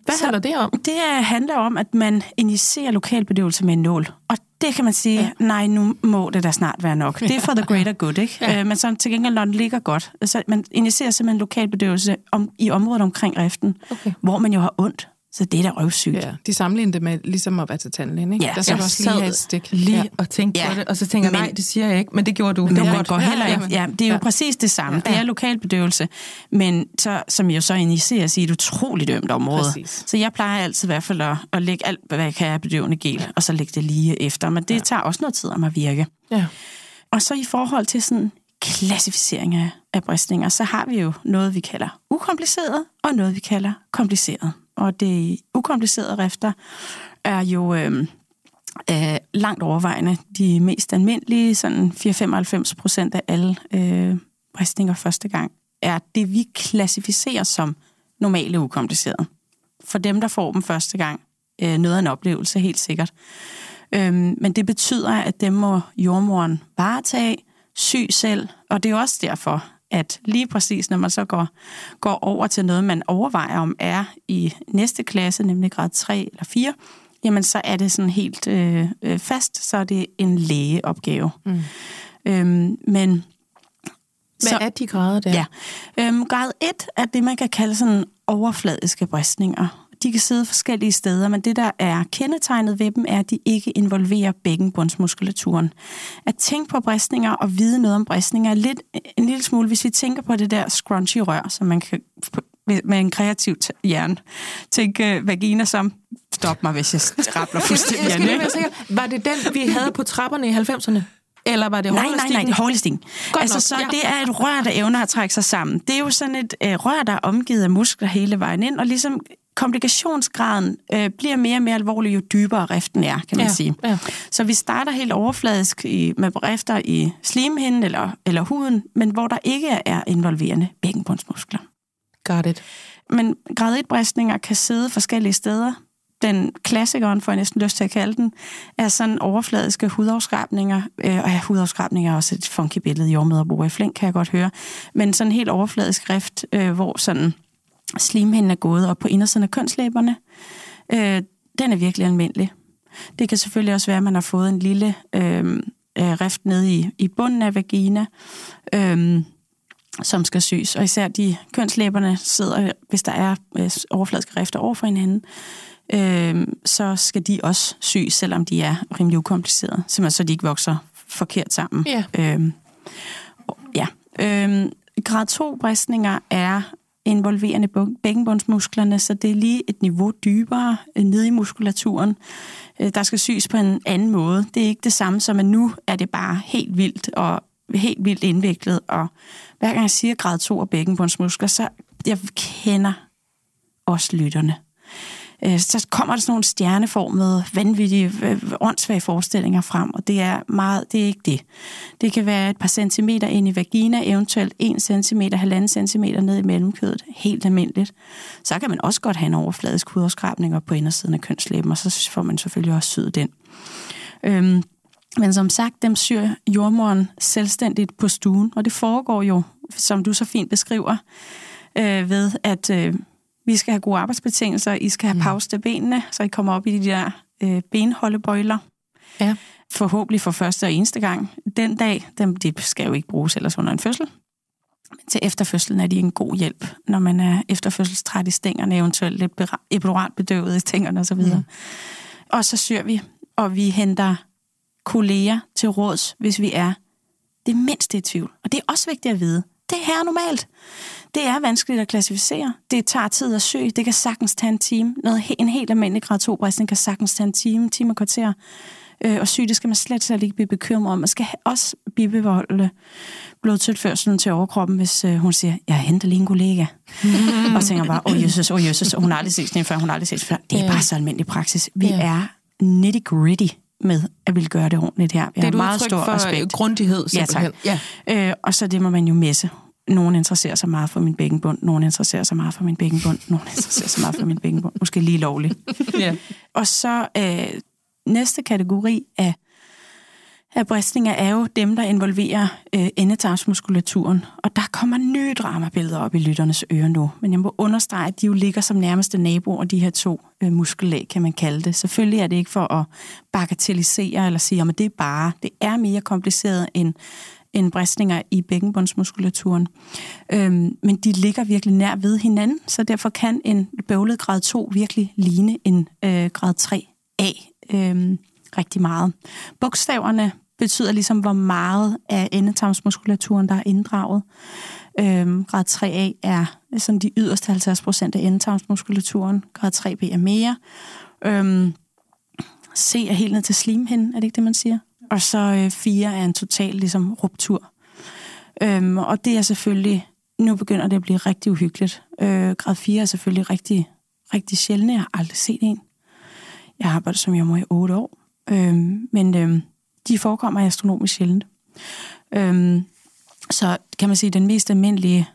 Hvad handler det om? Det handler om, at man injicerer lokalbedøvelse med en nål. Og det kan man sige, ja. nej, nu må det da snart være nok. Det er for the greater good, ikke? Ja. Øh, men så til gengæld, når den ligger godt, så man injicerer simpelthen lokalbedøvelse om, i området omkring riften, okay. hvor man jo har ondt. Så det er da røvsygt. Ja, de sammenligner det med ligesom at være til tandlægen, ikke? Ja, der skal også lige have et stik. Lige ja. og tænke ja. på det, og så tænker jeg, nej, det siger jeg ikke, men det gjorde du. Men det man går heller ikke. Ja, det er jo ja. præcis det samme. Ja. Det er lokalbedøvelse, men så, som jo så injiceres i et utroligt dømt område. Præcis. Så jeg plejer altid i hvert fald at, at lægge alt, hvad jeg kan af bedøvende gel, ja. og så lægge det lige efter. Men det ja. tager også noget tid om at virke. Ja. Og så i forhold til sådan klassificering af, af bristninger, så har vi jo noget, vi kalder ukompliceret, og noget, vi kalder kompliceret og det ukomplicerede rifter er jo øh, øh, langt overvejende de mest almindelige, sådan 4-95 procent af alle øh, ristninger første gang, er det, vi klassificerer som normale ukomplicerede. For dem, der får dem første gang, øh, noget af en oplevelse, helt sikkert. Øh, men det betyder, at dem må jordmoren varetage, syg selv, og det er også derfor, at lige præcis når man så går, går over til noget, man overvejer om er i næste klasse, nemlig grad 3 eller 4, jamen så er det sådan helt øh, øh, fast, så er det en lægeopgave. Mm. Øhm, men hvad så, er de grader der? Ja. Øhm, grad 1 er det, man kan kalde sådan overfladiske bristninger de kan sidde forskellige steder, men det, der er kendetegnet ved dem, er, at de ikke involverer bækkenbundsmuskulaturen. At tænke på bristninger og vide noget om bristninger er lidt, en lille smule, hvis vi tænker på det der scrunchy rør, som man kan med en kreativ hjerne tænke uh, vagina som stop mig, hvis jeg rappler fuldstændig. <laughs> jeg, jeg skal Var det den, vi havde på trapperne i 90'erne? Eller var det Nej, nej, nej, er hårlesting. Altså, nok. så ja. det er et rør, der evner at trække sig sammen. Det er jo sådan et uh, rør, der er omgivet af muskler hele vejen ind, og ligesom komplikationsgraden øh, bliver mere og mere alvorlig, jo dybere riften er, kan man ja, sige. Ja. Så vi starter helt overfladisk i, med rifter i slimhinden eller, eller huden, men hvor der ikke er involverende bækkenbundsmuskler. Got it. Men grad 1-bristninger kan sidde forskellige steder. Den klassikeren, får jeg næsten lyst til at kalde den, er sådan overfladiske hudafskrabninger. Øh, og ja, hudafskrabninger er også et funky billede, jordmøder bruger i flink, kan jeg godt høre. Men sådan en helt overfladisk rift, øh, hvor sådan slimhinden er gået op på indersiden af kønslæberne. Øh, den er virkelig almindelig. Det kan selvfølgelig også være, at man har fået en lille øh, øh, rift nede i, i bunden af vagina, øh, som skal syes. Og især de kønslæberne sidder, hvis der er øh, overfladiske rifter over for hinanden, øh, så skal de også syes, selvom de er rimelig ukomplicerede. Simpelthen så de ikke vokser forkert sammen. Ja. Øh, ja. Øh, grad 2 bristninger er involverende bækkenbundsmusklerne, så det er lige et niveau dybere øh, nede i muskulaturen. Øh, der skal sys på en anden måde. Det er ikke det samme som, at nu er det bare helt vildt og helt vildt indviklet. Og hver gang jeg siger grad 2 af bækkenbundsmuskler, så jeg kender også lytterne øh, så kommer der sådan nogle stjerneformede, vanvittige, øh, åndssvage forestillinger frem, og det er meget, det er ikke det. Det kan være et par centimeter ind i vagina, eventuelt 1 centimeter, halvanden centimeter ned i mellemkødet, helt almindeligt. Så kan man også godt have en overfladisk hudafskrabning på indersiden af kønslæben, og så får man selvfølgelig også syet den. Øhm, men som sagt, dem syr jordmoren selvstændigt på stuen, og det foregår jo, som du så fint beskriver, øh, ved at øh, vi skal have gode arbejdsbetingelser, I skal have mm. pause til benene, så I kommer op i de der øh, benholdebøjler. Ja. Forhåbentlig for første og eneste gang. Den dag, dem, de skal jo ikke bruges ellers under en fødsel. Men til efterfødslen er de en god hjælp, når man er efterfødselstræt i stængerne, eventuelt lidt epiduralt bedøvet i stængerne osv. Mm. Og så syr vi, og vi henter kolleger til råds, hvis vi er det mindste i tvivl. Og det er også vigtigt at vide. Det her er normalt. Det er vanskeligt at klassificere. Det tager tid at søge. Det kan sagtens tage en time. Noget, en helt almindelig grad 2 bristning kan sagtens tage en time, time og kvarter. Øh, og syge, det skal man slet, slet ikke blive bekymret om. Man skal også bibeholde blodtilførselen til overkroppen, hvis øh, hun siger, jeg henter lige en kollega. Mm. <laughs> og tænker bare, åh oh, Jesus, åh oh, Jesus, hun har aldrig set sådan en før, hun har aldrig set før. Det er bare så almindelig praksis. Vi yeah. er nitty-gritty med at ville gøre det ordentligt her. Vi det er meget stor for respekt. grundighed, simpelthen. Ja, tak. Ja. Øh, og så det må man jo messe. Nogen interesserer sig meget for min bækkenbund, nogen interesserer sig meget for min bækkenbund, nogen interesserer sig meget for min bækkenbund. Måske lige lovligt. ja. Og så øh, næste kategori af, af bristninger er jo dem, der involverer øh, endetarmsmuskulaturen. Og der kommer nye dramabilleder op i lytternes ører nu. Men jeg må understrege, at de jo ligger som nærmeste naboer, de her to øh, muskellag, kan man kalde det. Selvfølgelig er det ikke for at bagatellisere eller sige, at det er bare. Det er mere kompliceret end end bristninger i bækkenbundsmuskulaturen. Øhm, men de ligger virkelig nær ved hinanden, så derfor kan en bøvlet grad 2 virkelig ligne en øh, grad 3A øhm, rigtig meget. Bogstaverne betyder ligesom, hvor meget af endetarmsmuskulaturen, der er inddraget. Øhm, grad 3A er sådan de yderste 50 procent af endetarmsmuskulaturen. Grad 3B er mere. Øhm, C er helt ned til slimhinden, er det ikke det, man siger? Og så øh, 4 er en total ligesom, ruptur. Øhm, og det er selvfølgelig, nu begynder det at blive rigtig uhyggeligt. Øh, grad 4 er selvfølgelig rigtig, rigtig sjældent. Jeg har aldrig set en. Jeg har arbejdet som jommer i otte år, øhm, men øhm, de forekommer astronomisk sjældent. Øhm, så kan man sige, at den mest almindelige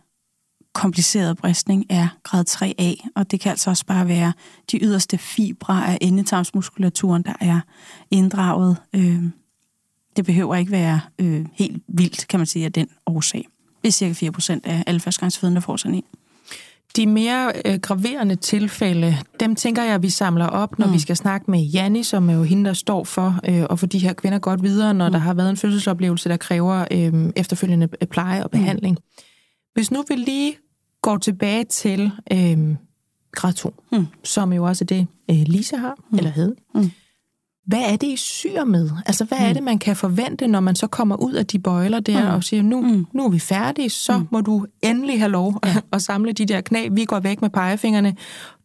komplicerede bristning er grad 3A, og det kan altså også bare være de yderste fibre af endetarmsmuskulaturen, der er inddraget. Øhm, det behøver ikke være øh, helt vildt, kan man sige, af den årsag. Det er cirka 4% af alle førstegangsfødende, der får sådan en. De mere øh, graverende tilfælde, dem tænker jeg, at vi samler op, når mm. vi skal snakke med Janni, som er jo hende, der står for øh, at få de her kvinder godt videre, når mm. der har været en fødselsoplevelse, der kræver øh, efterfølgende øh, pleje og mm. behandling. Mm. Hvis nu vi lige går tilbage til øh, grad 2, mm. som jo også er det, øh, Lisa har, mm. eller hed. Mm. Hvad er det, I syr med? Altså, hvad mm. er det, man kan forvente, når man så kommer ud af de bøjler der mm. og siger, nu, mm. nu er vi færdige, så mm. må du endelig have lov ja. at samle de der knæ. Vi går væk med pegefingrene.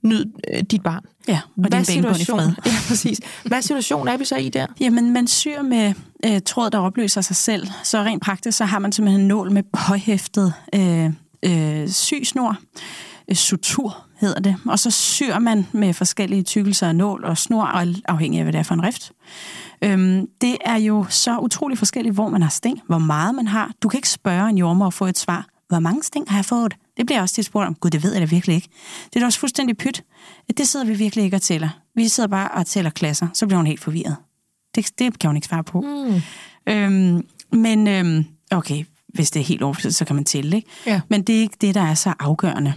Nyd øh, dit barn. Ja, og Hvad din situation? i fred. <laughs> Ja, præcis. Hvad situation er vi så i der? Jamen, man syr med øh, tråd, der opløser sig selv. Så rent praktisk, så har man simpelthen en nål med påhæftet øh, øh, sysnor. Øh, sutur hedder det. Og så syr man med forskellige tykkelser af nål og snor, afhængig af, hvad det er for en rift. Øhm, det er jo så utrolig forskelligt, hvor man har sting, hvor meget man har. Du kan ikke spørge en jordmor og få et svar. Hvor mange sting har jeg fået? Det bliver også til spurgt om. Gud, det ved jeg da virkelig ikke. Det er da også fuldstændig pyt. Det sidder vi virkelig ikke og tæller. Vi sidder bare og tæller klasser. Så bliver hun helt forvirret. Det, det kan hun ikke svare på. Mm. Øhm, men øhm, okay, hvis det er helt overflødigt, så kan man tælle, ikke? Ja. Men det er ikke det, der er så afgørende.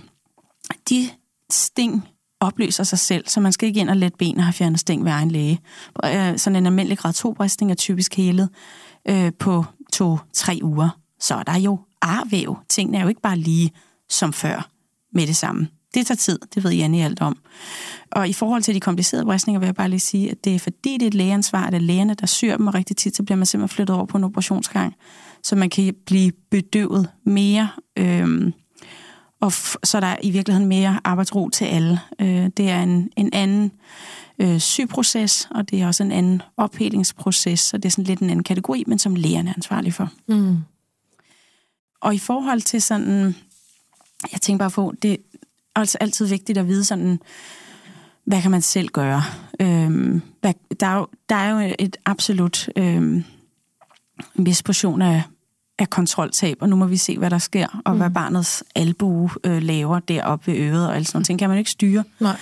De sting opløser sig selv, så man skal ikke ind og lette ben og have fjernet sting ved egen læge. Øh, sådan en almindelig grad 2 bristning er typisk helet øh, på to-tre uger. Så er der jo arvæv. Tingene er jo ikke bare lige som før med det samme. Det tager tid, det ved Janne alt om. Og i forhold til de komplicerede bristninger vil jeg bare lige sige, at det er fordi det er et lægeansvar, at det er lægerne, der syr dem, og rigtig tit, så bliver man simpelthen flyttet over på en operationsgang, så man kan blive bedøvet mere øh, og så er der i virkeligheden mere arbejdsro til alle. Øh, det er en, en anden øh, syproces, og det er også en anden ophelingsproces, så det er sådan lidt en anden kategori, men som lægerne er ansvarlig for. Mm. Og i forhold til sådan, jeg tænker bare på, det er altså altid vigtigt at vide sådan, hvad kan man selv gøre? Øhm, hvad, der, er jo, der er jo et absolut øhm, en vis portion af af kontroltab, og nu må vi se, hvad der sker, og mm. hvad barnets albue øh, laver deroppe ved øret, og alt sådan noget ting, kan man ikke styre. Nej.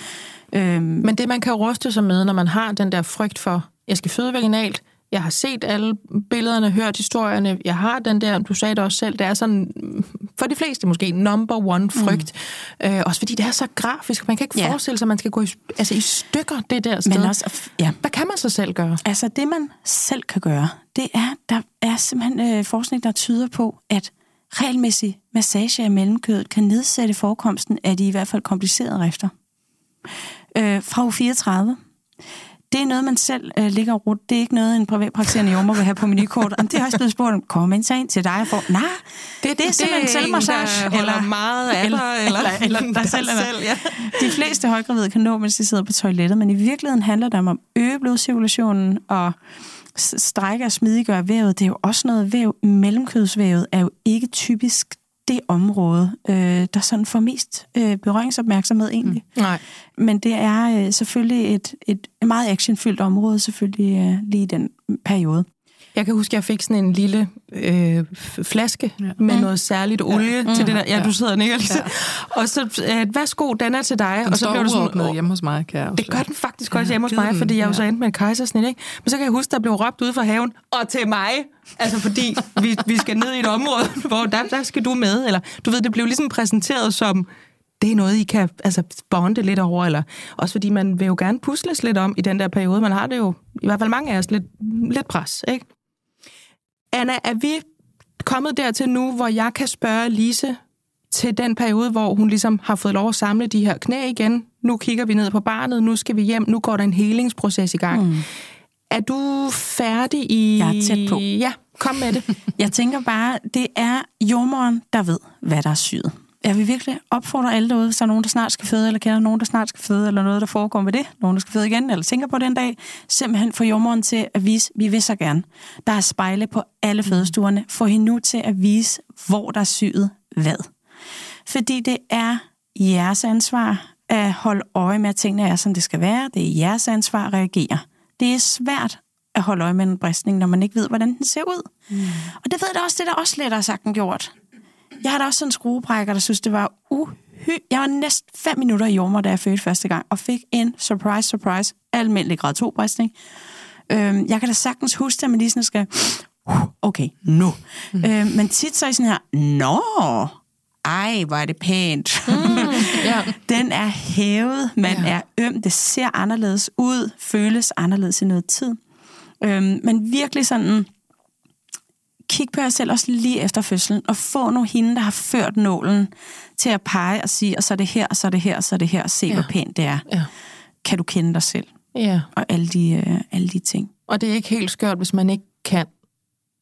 Øhm, Men det, man kan ryste sig med, når man har den der frygt for, jeg skal føde vaginalt, jeg har set alle billederne, hørt historierne, jeg har den der, du sagde det også selv, det er sådan, for de fleste måske, number one frygt. Mm. Øh, også fordi det er så grafisk, man kan ikke ja. forestille sig, at man skal gå i, altså i stykker det der sted. Men også, ja. Hvad kan man så selv gøre? Altså det, man selv kan gøre, det er, der er simpelthen øh, forskning, der tyder på, at regelmæssig massage af mellemkødet kan nedsætte forekomsten af de i hvert fald komplicerede rifter. Øh, fra u 34 det er noget, man selv øh, ligger og Det er ikke noget, en privatpraktiserende jordmor vil have på menukort. Om det har også blevet spurgt om, kommer så ind til dig for? Nej, det, det er simpelthen det er selvmassage. En, eller meget af eller, dig, eller, eller, eller dig selv. Eller. selv ja. De fleste højgravide kan nå, mens de sidder på toilettet, men i virkeligheden handler det om at øge blodcirkulationen og strække og smidiggøre vævet. Det er jo også noget væv. Mellemkødsvævet er jo ikke typisk det område, øh, der sådan får mest øh, berøringsopmærksomhed egentlig. Mm. Nej. Men det er øh, selvfølgelig et, et meget actionfyldt område, selvfølgelig øh, lige i den periode. Jeg kan huske, at jeg fik sådan en lille øh, flaske ja. med mm. noget særligt olie ja. til det der. Ja, du sidder og lige ja. Og så, øh, værsgo, den er til dig. Den og så bliver du sådan, hjemme hos mig, kan jeg Det gør den faktisk også ja, hjemme hos mig, fordi jeg jo så endte med en kejsersnit, ikke? Men så kan jeg huske, der blev råbt ud fra haven, og til mig. Altså fordi vi, vi skal ned i et område, <laughs> hvor der, der skal du med. Eller du ved, det blev ligesom præsenteret som, det er noget, I kan altså, bonde lidt over, eller også fordi man vil jo gerne pusles lidt om i den der periode. Man har det jo, i hvert fald mange af os, lidt, lidt pres, ikke? Anna, er vi kommet dertil nu, hvor jeg kan spørge Lise til den periode, hvor hun ligesom har fået lov at samle de her knæ igen. Nu kigger vi ned på barnet, nu skal vi hjem, nu går der en helingsproces i gang. Mm. Er du færdig i... Jeg er tæt på. Ja, kom med det. <laughs> jeg tænker bare, det er jordmoren, der ved, hvad der er syet jeg vil virkelig opfordre alle derude, hvis der er nogen, der snart skal føde, eller kender nogen, der snart skal føde, eller noget, der foregår med det, nogen, der skal føde igen, eller tænker på den dag, simpelthen få jordmoren til at vise, vi vil så gerne. Der er spejle på alle fødestuerne. Få hende nu til at vise, hvor der er syet hvad. Fordi det er jeres ansvar at holde øje med, at tingene er, som det skal være. Det er jeres ansvar at reagere. Det er svært at holde øje med en bristning, når man ikke ved, hvordan den ser ud. Mm. Og det ved jeg også, det er også lettere sagt end gjort. Jeg har da også sådan en skruebrækker, der synes, det var uhy... Jeg var næsten fem minutter i jordmor, da jeg fødte første gang, og fik en surprise, surprise, almindelig grad 2 bristning. Øhm, jeg kan da sagtens huske, at man lige sådan skal... Okay, nu. Mm. Øhm, men tit så er I sådan her, Nå, ej, hvor er det pænt. Mm, yeah. <laughs> Den er hævet, man yeah. er øm, det ser anderledes ud, føles anderledes i noget tid. Øhm, men virkelig sådan kig på jer selv også lige efter fødslen, og få nu hende, der har ført nålen til at pege og sige, og så er det her, og så er det her, og så er det her, og se, ja. hvor pænt det er. Ja. Kan du kende dig selv? Ja. Og alle de, øh, alle de ting. Og det er ikke helt skørt, hvis man ikke kan.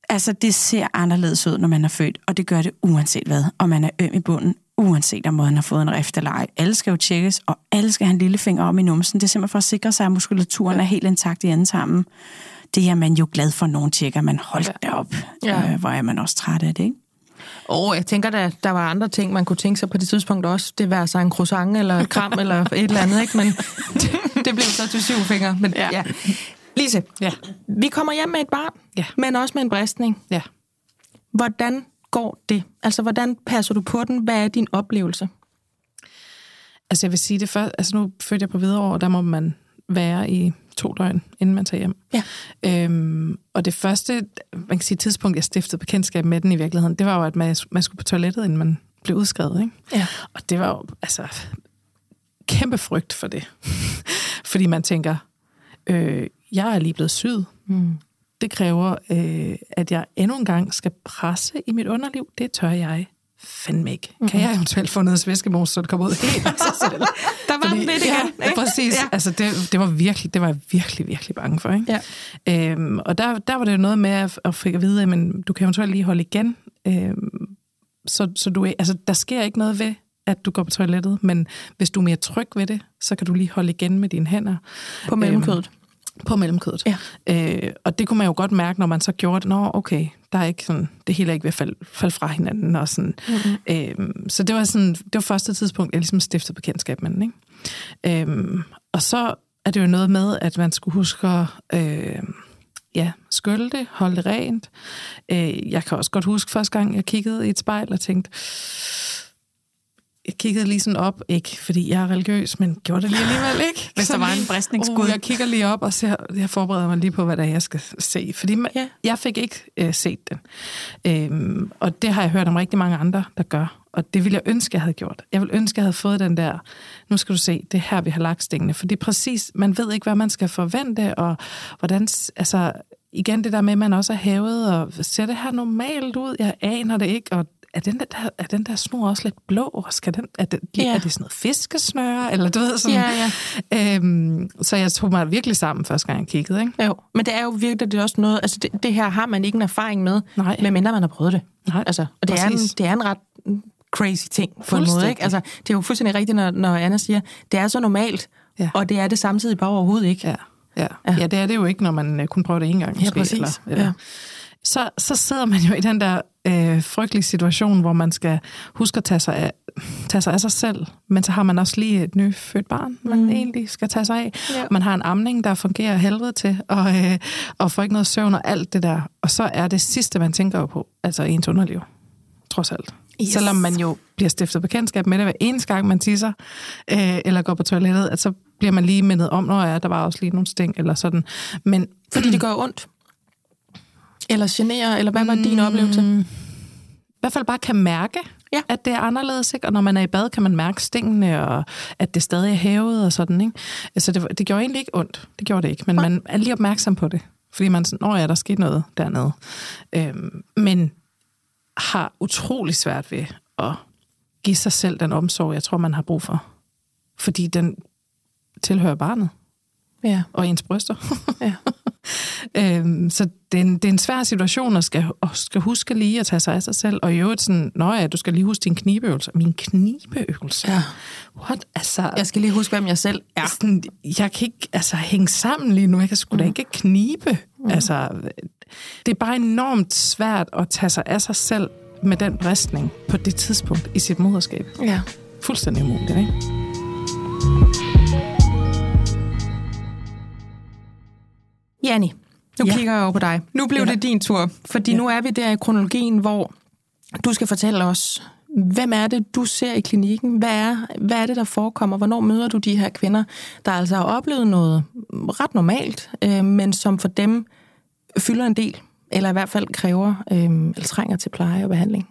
Altså, det ser anderledes ud, når man er født, og det gør det uanset hvad. Og man er øm i bunden, uanset om man har fået en rift eller ej. Alle skal jo tjekkes, og alle skal have en lille finger om i numsen. Det er simpelthen for at sikre sig, at muskulaturen ja. er helt intakt i endetarmen det er man jo glad for, nogen tjekker. Man holdt ja. op, ja. øh, hvor er man også træt af det, ikke? Og jeg tænker, at der var andre ting, man kunne tænke sig på det tidspunkt også. Det var så en croissant eller kram <laughs> eller et eller andet, ikke? Men det, <laughs> det blev så til syv fingre. Men, ja. ja. Lise, ja. vi kommer hjem med et barn, ja. men også med en bristning. Ja. Hvordan går det? Altså, hvordan passer du på den? Hvad er din oplevelse? Altså, jeg vil sige det først. Altså, nu fødte jeg på videre år, der må man være i to døgn, inden man tager hjem. Ja. Øhm, og det første man kan sige, tidspunkt, jeg stiftede bekendtskab med den i virkeligheden, det var jo, at man, man skulle på toilettet, inden man blev udskrevet. Ikke? Ja. Og det var jo altså kæmpe frygt for det. <laughs> Fordi man tænker, øh, jeg er lige blevet syet. Mm. Det kræver, øh, at jeg endnu en gang skal presse i mit underliv. Det tør jeg fandme ikke. Mm-hmm. Kan jeg eventuelt få noget svæskemos, så det kommer ud helt af sig selv? <laughs> Der var Fordi, den lidt igen. Ja, præcis. Ja. Altså, det, det, var virkelig, det var jeg virkelig, virkelig bange for. Ikke? Ja. Øhm, og der, der var det jo noget med at, at få at vide, at du kan eventuelt lige holde igen. Øhm, så, så du, altså, der sker ikke noget ved, at du går på toilettet, men hvis du er mere tryg ved det, så kan du lige holde igen med dine hænder. På mellemkødet? Øhm, på mellemkødet. Ja. Øh, og det kunne man jo godt mærke, når man så gjorde det. Nå, okay, der er ikke sådan, det hele er ikke ved at falde, falde fra hinanden. Og sådan. Mm-hmm. Øh, så det var, sådan, det var første tidspunkt, jeg ligesom stiftede bekendtskab med den. Ikke? Øh, og så er det jo noget med, at man skulle huske at øh, ja, skylde det, holde det rent. Øh, jeg kan også godt huske første gang, jeg kiggede i et spejl og tænkte, jeg kiggede lige sådan op, ikke fordi jeg er religiøs, men gjorde det lige alligevel, <laughs> ikke? Hvis der var en bristningsskud. Uh, jeg kigger lige op og ser, jeg forbereder mig lige på, hvad der er, jeg skal se. Fordi ja. jeg fik ikke uh, set den. Øhm, og det har jeg hørt om rigtig mange andre, der gør. Og det ville jeg ønske, jeg havde gjort. Jeg ville ønske, jeg havde fået den der, nu skal du se, det er her, vi har lagt stingene. Fordi præcis, man ved ikke, hvad man skal forvente, og hvordan, altså, igen det der med, at man også er hævet, og ser det her normalt ud? Jeg aner det ikke, og er den der, er den der snor også lidt blå? Skal den, er, det, Ja. ja. er det sådan noget fiskesnøre? Eller du ved sådan. Ja, ja. Øhm, så jeg tog mig virkelig sammen første gang, jeg kiggede. Ikke? Jo, men det er jo virkelig det er også noget, altså det, det her har man ikke en erfaring med, Nej. medmindre man har prøvet det. Nej, Altså, og det er, en, det er en ret crazy ting på en måde. Ikke? Altså, det er jo fuldstændig rigtigt, når, når Anna siger, det er så normalt, Ja. og det er det samtidig bare overhovedet ikke. Ja. Ja. Ja. Ja. ja, det er det jo ikke, når man øh, kun prøver det en gang. Ja, Måske, præcis. Eller, eller. Ja. Så, så sidder man jo i den der øh, frygtelige situation, hvor man skal huske at tage sig, af, tage sig af sig selv, men så har man også lige et nyfødt barn, man mm. egentlig skal tage sig af. Ja. Man har en amning, der fungerer helvede til, og, øh, og får ikke noget søvn og alt det der. Og så er det sidste, man tænker på, altså ens underliv, trods alt. Yes. Selvom man jo bliver stiftet bekendtskab med det hver eneste gang, man tisser, øh, eller går på toilettet, at så bliver man lige mindet om, når ja, der var også lige nogle sting, eller sådan. Men Fordi det gør ondt. Eller generer, eller hvad var din oplevelse? Mm, I hvert fald bare kan mærke, Ja. at det er anderledes. Ikke? Og når man er i bad, kan man mærke stingene, og at det stadig er hævet og sådan. Ikke? Så det, det gjorde egentlig ikke ondt. Det gjorde det ikke. Men man er lige opmærksom på det. Fordi man sådan, åh ja, der skete noget dernede. Øhm, men har utrolig svært ved at give sig selv den omsorg, jeg tror, man har brug for. Fordi den tilhører barnet Ja. og ens bryster. <laughs> Ja. <laughs> øhm, så det er, en, det er en svær situation at skal, at skal huske lige at tage sig af sig selv. Og i øvrigt sådan, nå ja, du skal lige huske din knibeøvelse. Min knibeøvelse? Ja. What? Altså, Jeg skal lige huske, hvem jeg selv er. sådan, jeg kan ikke altså, hænge sammen lige nu. Jeg kan sgu da ikke knibe. Mm. Altså, det er bare enormt svært at tage sig af sig selv med den bristning på det tidspunkt i sit moderskab. Ja. Fuldstændig umuligt, ikke? Janni, nu ja. Kigger jeg over på dig. Nu blev Ja. det din tur, fordi ja. Nu er vi der i kronologien, hvor du skal fortælle os, hvem er det, du ser i klinikken? Hvad er, hvad er det, der forekommer? Hvornår møder du de her kvinder, der altså har oplevet noget ret normalt, øh, men som for dem fylder en del, eller i hvert fald kræver øh, eller trænger til pleje og behandling?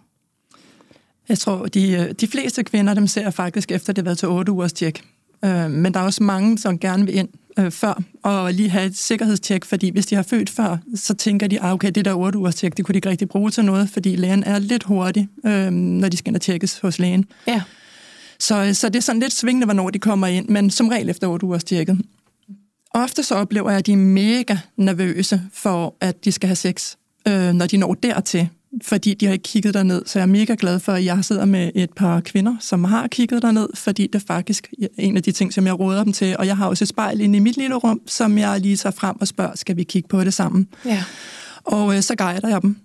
Jeg tror, de, øh, de fleste kvinder, dem ser faktisk efter, det har været til 8 ugers tjek. Øh, men der er også mange, som gerne vil ind øh, før, og lige have et sikkerhedstjek, fordi hvis de har født før, så tænker de, ah, okay, det der 8 ugers tjek, det kunne de ikke rigtig bruge til noget, fordi lægen er lidt hurtig, øh, når de skal ind og tjekkes hos lægen. Ja. Så, så det er sådan lidt svingende, hvornår de kommer ind, men som regel efter 8 ugers tjekket. Ofte så oplever jeg, at de er mega nervøse for, at de skal have sex, øh, når de når dertil, fordi de har ikke kigget derned. Så jeg er mega glad for, at jeg sidder med et par kvinder, som har kigget derned, fordi det er faktisk en af de ting, som jeg råder dem til. Og jeg har også et spejl inde i mit lille rum, som jeg lige tager frem og spørger, skal vi kigge på det sammen? Ja. Og øh, så guider jeg dem,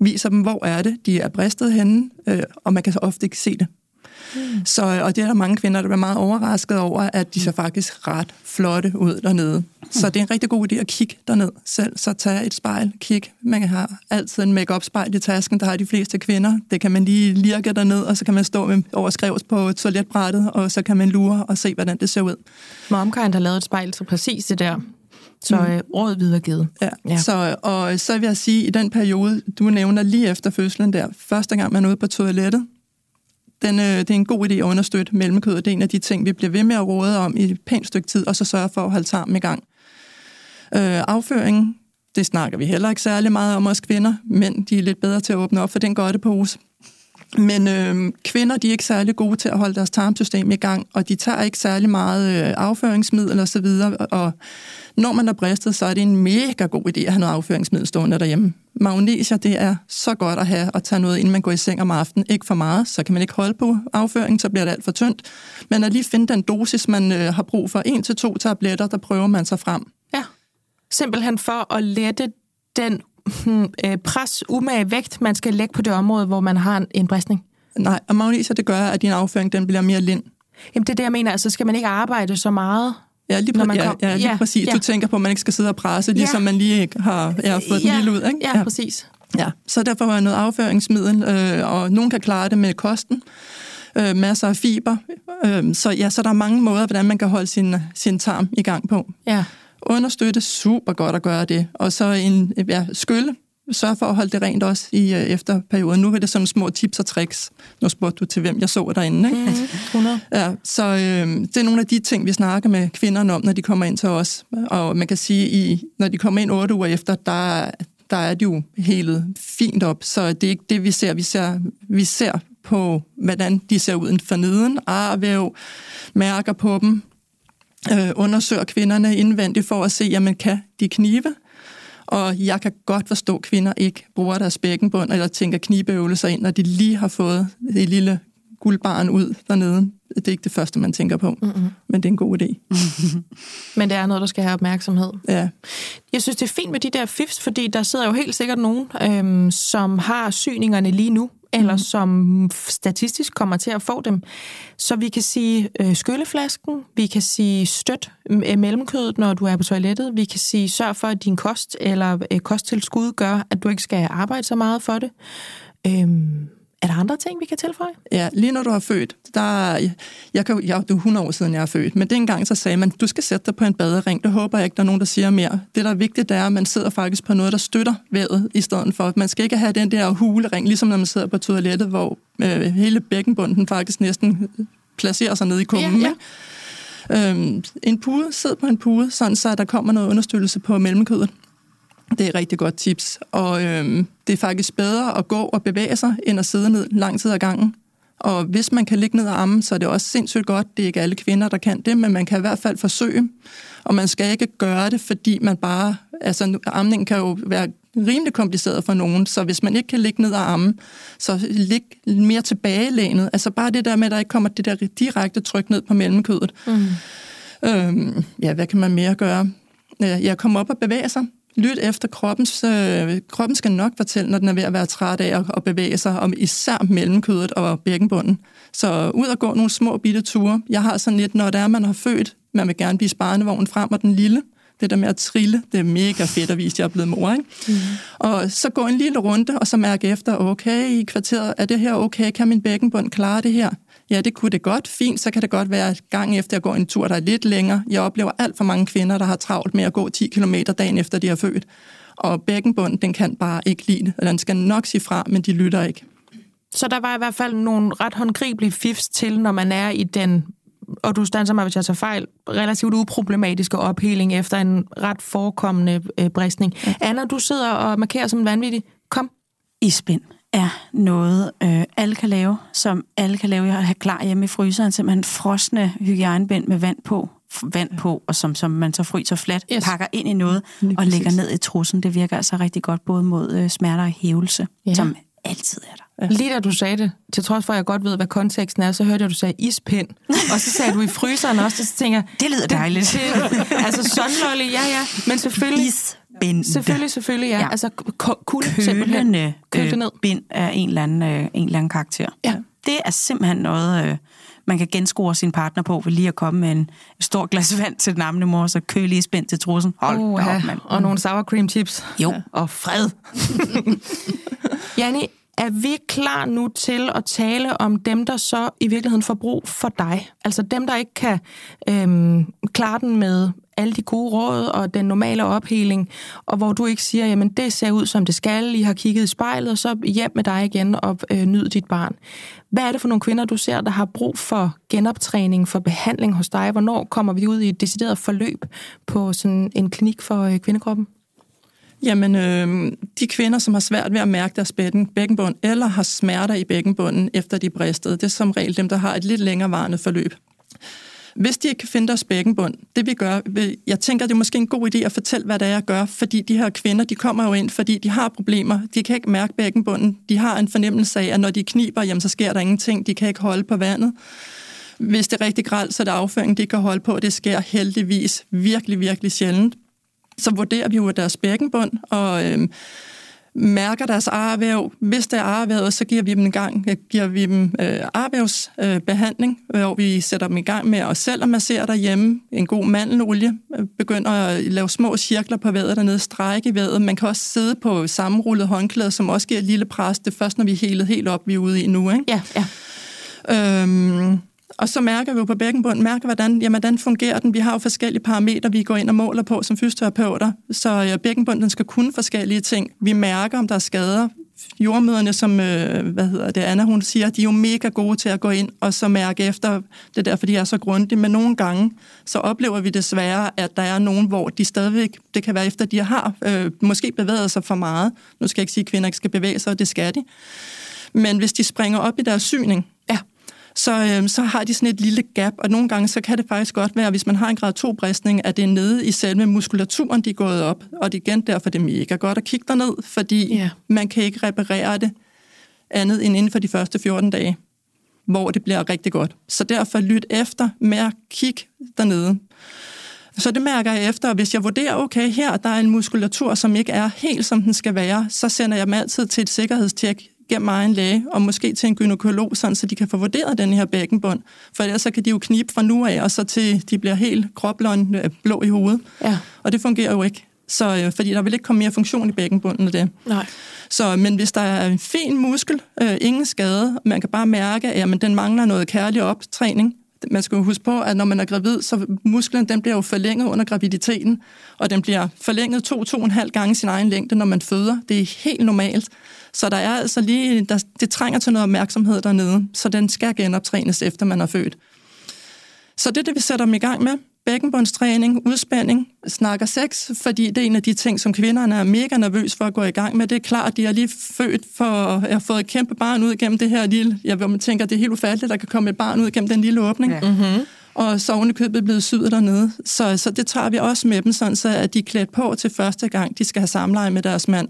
viser dem, hvor er det, de er bristet henne, øh, og man kan så ofte ikke se det. Mm. Så, og det er der mange kvinder, der bliver meget overrasket over, at de ser faktisk ret flotte ud dernede. Mm. Så det er en rigtig god idé at kigge derned selv. Så tag et spejl, kig. Man har altid en make spejl i tasken, der har de fleste kvinder. Det kan man lige lirke derned, og så kan man stå med overskrevs på toiletbrættet, og så kan man lure og se, hvordan det ser ud. Momkind har lavet et spejl til præcis det der. Så øh, råd videregivet. Ja. Ja. Så, og så vil jeg sige, i den periode, du nævner lige efter fødslen der, første gang man er ude på toilettet, den, øh, det er en god idé at understøtte mellemkødet. Det er en af de ting, vi bliver ved med at råde om i et pænt stykke tid, og så sørge for at holde tarmen i gang. Øh, afføring, det snakker vi heller ikke særlig meget om os kvinder. men de er lidt bedre til at åbne op for den godtepose. Men øh, kvinder, de er ikke særlig gode til at holde deres tarmsystem i gang, og de tager ikke særlig meget øh, afføringsmiddel osv., og, og når man er bristet, så er det en mega god idé at have noget afføringsmiddel stående derhjemme. Magnesia, det er så godt at have at tage noget, inden man går i seng om aftenen. Ikke for meget, så kan man ikke holde på afføringen, så bliver det alt for tyndt. Men at lige finde den dosis, man øh, har brug for, en til to tabletter, der prøver man sig frem. Ja. Simpelthen for at lette den hmm, øh, pres, umage vægt, man skal lægge på det område, hvor man har en, en bristning. Nej, og magnesia, det gør, at din afføring den bliver mere lind. Jamen det er det, jeg mener. Altså skal man ikke arbejde så meget? Ja, lige, Når præ- man ja, kom- ja, lige ja, præcis. ja. Du tænker på, at man ikke skal sidde og presse, ligesom man lige ikke har ja, fået den lille ud. Ikke? Ja, ja, præcis. Ja, så derfor var noget afføringsmiddel, øh, og nogen kan klare det med kosten. Øh, masser af fiber. Øh, så ja, så der er mange måder, hvordan man kan holde sin, sin tarm i gang på. Ja. Understøtte, super godt at gøre det. Og så en ja, skylle. Sørg for at holde det rent også i øh, efterperioden. Nu er det sådan små tips og tricks. Nu spurgte du til, hvem jeg så derinde. Ikke? Mm, 100. Ja, så øh, det er nogle af de ting, vi snakker med kvinderne om, når de kommer ind til os. Og man kan sige, i, når de kommer ind otte uger efter, der, der er de jo helt fint op, så det er ikke det, vi ser. Vi ser, vi ser på, hvordan de ser ud for neden, arvæv, mærker på dem, øh, undersøger kvinderne indvendigt for at se, jamen kan de knive? Og jeg kan godt forstå, at kvinder ikke bruger deres bækkenbund, eller tænker knibeøvelser ind, når de lige har fået det lille guldbarn ud dernede. Det er ikke det første, man tænker på, mm-hmm. men det er en god idé. <laughs> men det er noget, der skal have opmærksomhed. Ja. Jeg synes, det er fint med de der fifs, fordi der sidder jo helt sikkert nogen, øhm, som har syningerne lige nu, eller mm. som statistisk kommer til at få dem. Så vi kan sige øh, skylleflasken, vi kan sige støt øh, mellemkødet, når du er på toilettet, vi kan sige sørg for, at din kost eller øh, kosttilskud gør, at du ikke skal arbejde så meget for det. Øhm, er der andre ting, vi kan tilføje? Ja, lige når du har født, der, jeg kan, jeg, det er 100 år siden, jeg er født, men dengang så sagde man, du skal sætte dig på en badering. Det håber jeg ikke, der er nogen, der siger mere. Det, der er vigtigt, det er, at man sidder faktisk på noget, der støtter vævet, i stedet for, man skal ikke have den der hulering, ligesom når man sidder på toilettet, hvor øh, hele bækkenbunden faktisk næsten placerer sig ned i kummen. Ja, ja. Øhm, en pude, sid på en pude, sådan så der kommer noget understøttelse på mellemkødet. Det er et rigtig godt tips. Og øhm, det er faktisk bedre at gå og bevæge sig, end at sidde ned lang tid ad gangen. Og hvis man kan ligge ned og amme, så er det også sindssygt godt. Det er ikke alle kvinder, der kan det, men man kan i hvert fald forsøge. Og man skal ikke gøre det, fordi man bare... Altså, amningen kan jo være rimelig kompliceret for nogen, så hvis man ikke kan ligge ned og amme, så lig mere tilbagelænet. Altså bare det der med, at der ikke kommer det der direkte tryk ned på mellemkødet. Mm. Øhm, ja, hvad kan man mere gøre? Jeg kommer op og bevæge sig. Lyt efter kroppens... Øh, kroppen skal nok fortælle, når den er ved at være træt af at, at bevæge sig, om især mellemkødet og bækkenbunden. Så ud og gå nogle små bitte ture. Jeg har sådan lidt, når det er, man har født, man vil gerne vise barnevognen frem, og den lille, det der med at trille, det er mega fedt at vise, at jeg er blevet mor. Ikke? Mm. Og så gå en lille runde, og så mærke efter, okay, i kvarteret, er det her okay? Kan min bækkenbund klare det her? Ja, det kunne det godt. Fint, så kan det godt være gang efter at gå en tur, der er lidt længere. Jeg oplever alt for mange kvinder, der har travlt med at gå 10 km dagen efter, de har født. Og bækkenbunden, den kan bare ikke lide det. Den skal nok sige fra, men de lytter ikke. Så der var i hvert fald nogle ret håndgribelige fifs til, når man er i den og du standser mig, hvis jeg tager fejl, relativt uproblematiske opheling efter en ret forekommende øh, bristning. Ja. Anna, du sidder og markerer som en vanvittig. Kom. Ispind er noget, øh, alle kan lave, som alle kan lave. Jeg har klar hjemme i fryseren, simpelthen frosne hygiejnebind med vand på, vand på, og som, som man så fryser fladt, yes. pakker ind i noget Lige og lægger ned i trussen. Det virker altså rigtig godt, både mod øh, smerter og hævelse, ja. som altid er der. Ja. Lige da du sagde det, til trods for, at jeg godt ved, hvad konteksten er, så hørte jeg, at du sagde ispind. <laughs> Og så sagde du i fryseren også, og så tænker jeg... Det lyder dejligt. Det, det, altså sunlolly, ja ja, men selvfølgelig... Bind. Selvfølgelig, selvfølgelig, ja. ja. Altså kulde Kølende Køle ned. bind af en eller, anden, øh, en eller anden karakter. Ja. Det er simpelthen noget, øh, man kan genskore sin partner på ved lige at komme med en stor glas vand til den amne mor, så køle i spændt til trussen. Hold uh, op, mand. Og nogle sour cream chips. Jo. Og fred. <laughs> Janni, er vi klar nu til at tale om dem, der så i virkeligheden får brug for dig? Altså dem, der ikke kan øhm, klare den med alle de gode råd og den normale opheling, og hvor du ikke siger, jamen det ser ud som det skal, I har kigget i spejlet, og så hjem med dig igen og øh, nyd dit barn. Hvad er det for nogle kvinder, du ser, der har brug for genoptræning, for behandling hos dig? Hvornår kommer vi ud i et decideret forløb på sådan en klinik for øh, kvindekroppen? Jamen, øh, de kvinder, som har svært ved at mærke deres bækken, bækkenbund, eller har smerter i bækkenbunden efter de bristede, det er som regel dem, der har et lidt længerevarende forløb. Hvis de ikke kan finde deres bækkenbund, det vi gør, jeg tænker, det er måske en god idé at fortælle, hvad det er, jeg gør, fordi de her kvinder, de kommer jo ind, fordi de har problemer. De kan ikke mærke bækkenbunden. De har en fornemmelse af, at når de kniber, jamen, så sker der ingenting. De kan ikke holde på vandet. Hvis det er rigtig grælt, så er det afføring, de kan holde på. Det sker heldigvis virkelig, virkelig sjældent så vurderer vi jo deres bækkenbund og øh, mærker deres arvæv. Hvis det er arvævet, så giver vi dem en gang, giver vi dem øh, arvævsbehandling, øh, hvor vi sætter dem i gang med os selv at massere derhjemme. En god mandelolie, øh, begynder at lave små cirkler på vævet dernede, strække i vævet. Man kan også sidde på sammenrullet håndklæde, som også giver et lille pres. Det er først, når vi er helet helt op, vi er ude i nu. Ikke? Ja, ja. Øhm, og så mærker vi jo på bækkenbunden, mærker, hvordan, jamen, hvordan fungerer den. Vi har jo forskellige parametre, vi går ind og måler på som fysioterapeuter. Så øh, ja, bækkenbunden skal kunne forskellige ting. Vi mærker, om der er skader. jordmøderne, som øh, hvad hedder det, Anna hun siger, de er jo mega gode til at gå ind og så mærke efter. Det er derfor, de er så grundige. Men nogle gange, så oplever vi desværre, at der er nogen, hvor de stadigvæk, det kan være efter, de har øh, måske bevæget sig for meget. Nu skal jeg ikke sige, at kvinder ikke skal bevæge sig, og det skal de. Men hvis de springer op i deres syning, så, øh, så har de sådan et lille gap, og nogle gange så kan det faktisk godt være, hvis man har en grad 2-bristning, at det er nede i selve muskulaturen, de er gået op, og det er igen derfor, det er mega godt at kigge derned, fordi yeah. man kan ikke reparere det andet end inden for de første 14 dage, hvor det bliver rigtig godt. Så derfor lyt efter, mærk, kig dernede. Så det mærker jeg efter, og hvis jeg vurderer, okay, her der er en muskulatur, som ikke er helt som den skal være, så sender jeg dem altid til et sikkerhedstjek gennem egen læge, og måske til en gynekolog, sådan, så de kan få vurderet den her bækkenbund. For ellers så kan de jo knibe fra nu af, og så til de bliver helt kroplån øh, blå i hovedet. Ja. Og det fungerer jo ikke. Så, øh, fordi der vil ikke komme mere funktion i bækkenbunden af det. Nej. Så, men hvis der er en fin muskel, øh, ingen skade, man kan bare mærke, at jamen, den mangler noget kærlig optræning, man skal jo huske på, at når man er gravid, så musklen den bliver jo forlænget under graviditeten, og den bliver forlænget to-to-en-halv gange sin egen længde, når man føder. Det er helt normalt. Så der er altså lige, der, det trænger til noget opmærksomhed dernede, så den skal genoptrænes, efter man er født. Så det er det, vi sætter dem i gang med. Bækkenbundstræning, udspænding, snakker sex, fordi det er en af de ting, som kvinderne er mega nervøs for at gå i gang med. Det er klart, at de er lige født for at have fået et kæmpe barn ud gennem det her lille... Jeg vil man tænker, det er helt ufatteligt, at der kan komme et barn ud gennem den lille åbning. Ja. Mm-hmm. Og så oven købet blevet syet dernede. Så, så det tager vi også med dem, sådan så at de er klædt på til første gang, de skal have samleje med deres mand.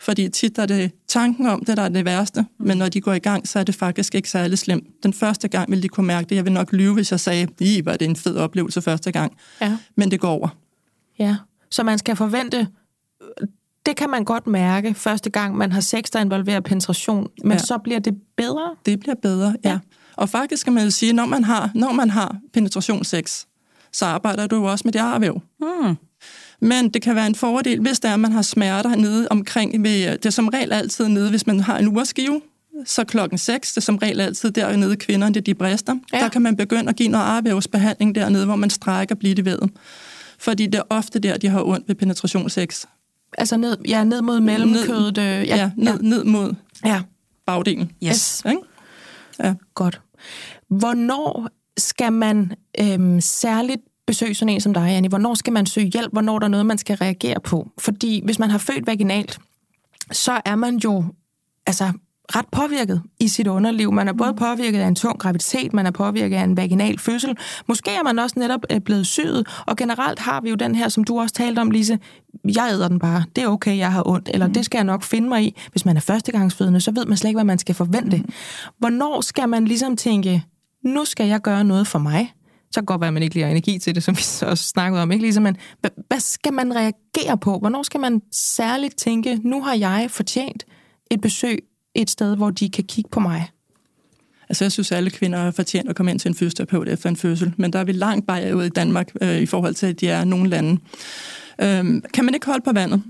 Fordi tit er det tanken om det, der er det værste, men når de går i gang, så er det faktisk ikke særlig slemt. Den første gang vil de kunne mærke det. Jeg vil nok lyve, hvis jeg sagde, i var det en fed oplevelse første gang. Ja. Men det går over. Ja, så man skal forvente, det kan man godt mærke første gang, man har sex, der involverer penetration, men ja. så bliver det bedre? Det bliver bedre, ja. ja. Og faktisk kan man jo sige, når man har, når man har penetrationssex, så arbejder du jo også med det arvæv. Hmm. Men det kan være en fordel, hvis der er, man har smerter nede omkring. Ved, det er som regel altid nede, hvis man har en urskive, så klokken 6, det er som regel altid dernede kvinderne, det de brister. Ja. Der kan man begynde at give noget arvævsbehandling dernede, hvor man strækker ved. Fordi det er ofte der, de har ondt ved penetrationssex. Altså ned, ja, ned mod mellemkødet? Øh, ja, ja, ned, ja. ned mod ja. bagdelen. Yes. Ikke? Ja. Godt. Hvornår skal man øhm, særligt besøge sådan en som dig, Annie? Hvornår skal man søge hjælp? Hvornår er der noget, man skal reagere på? Fordi hvis man har født vaginalt, så er man jo altså, ret påvirket i sit underliv. Man er både mm. påvirket af en tung graviditet, man er påvirket af en vaginal fødsel. Måske er man også netop øh, blevet syet, og generelt har vi jo den her, som du også talte om, Lise, jeg æder den bare, det er okay, jeg har ondt, eller mm. det skal jeg nok finde mig i. Hvis man er førstegangsfødende, så ved man slet ikke, hvad man skal forvente. Mm. Hvornår skal man ligesom tænke, nu skal jeg gøre noget for mig, så kan det godt være, at man ikke lige har energi til det, som vi også snakkede om. Ikke? Ligesom, men hvad skal man reagere på? Hvornår skal man særligt tænke, nu har jeg fortjent et besøg et sted, hvor de kan kigge på mig? Altså, jeg synes, at alle kvinder har fortjent at komme ind til en fysioterapeut efter en fødsel, men der er vi langt ud i Danmark øh, i forhold til, at de er nogle lande. Øhm, kan man ikke holde på vandet,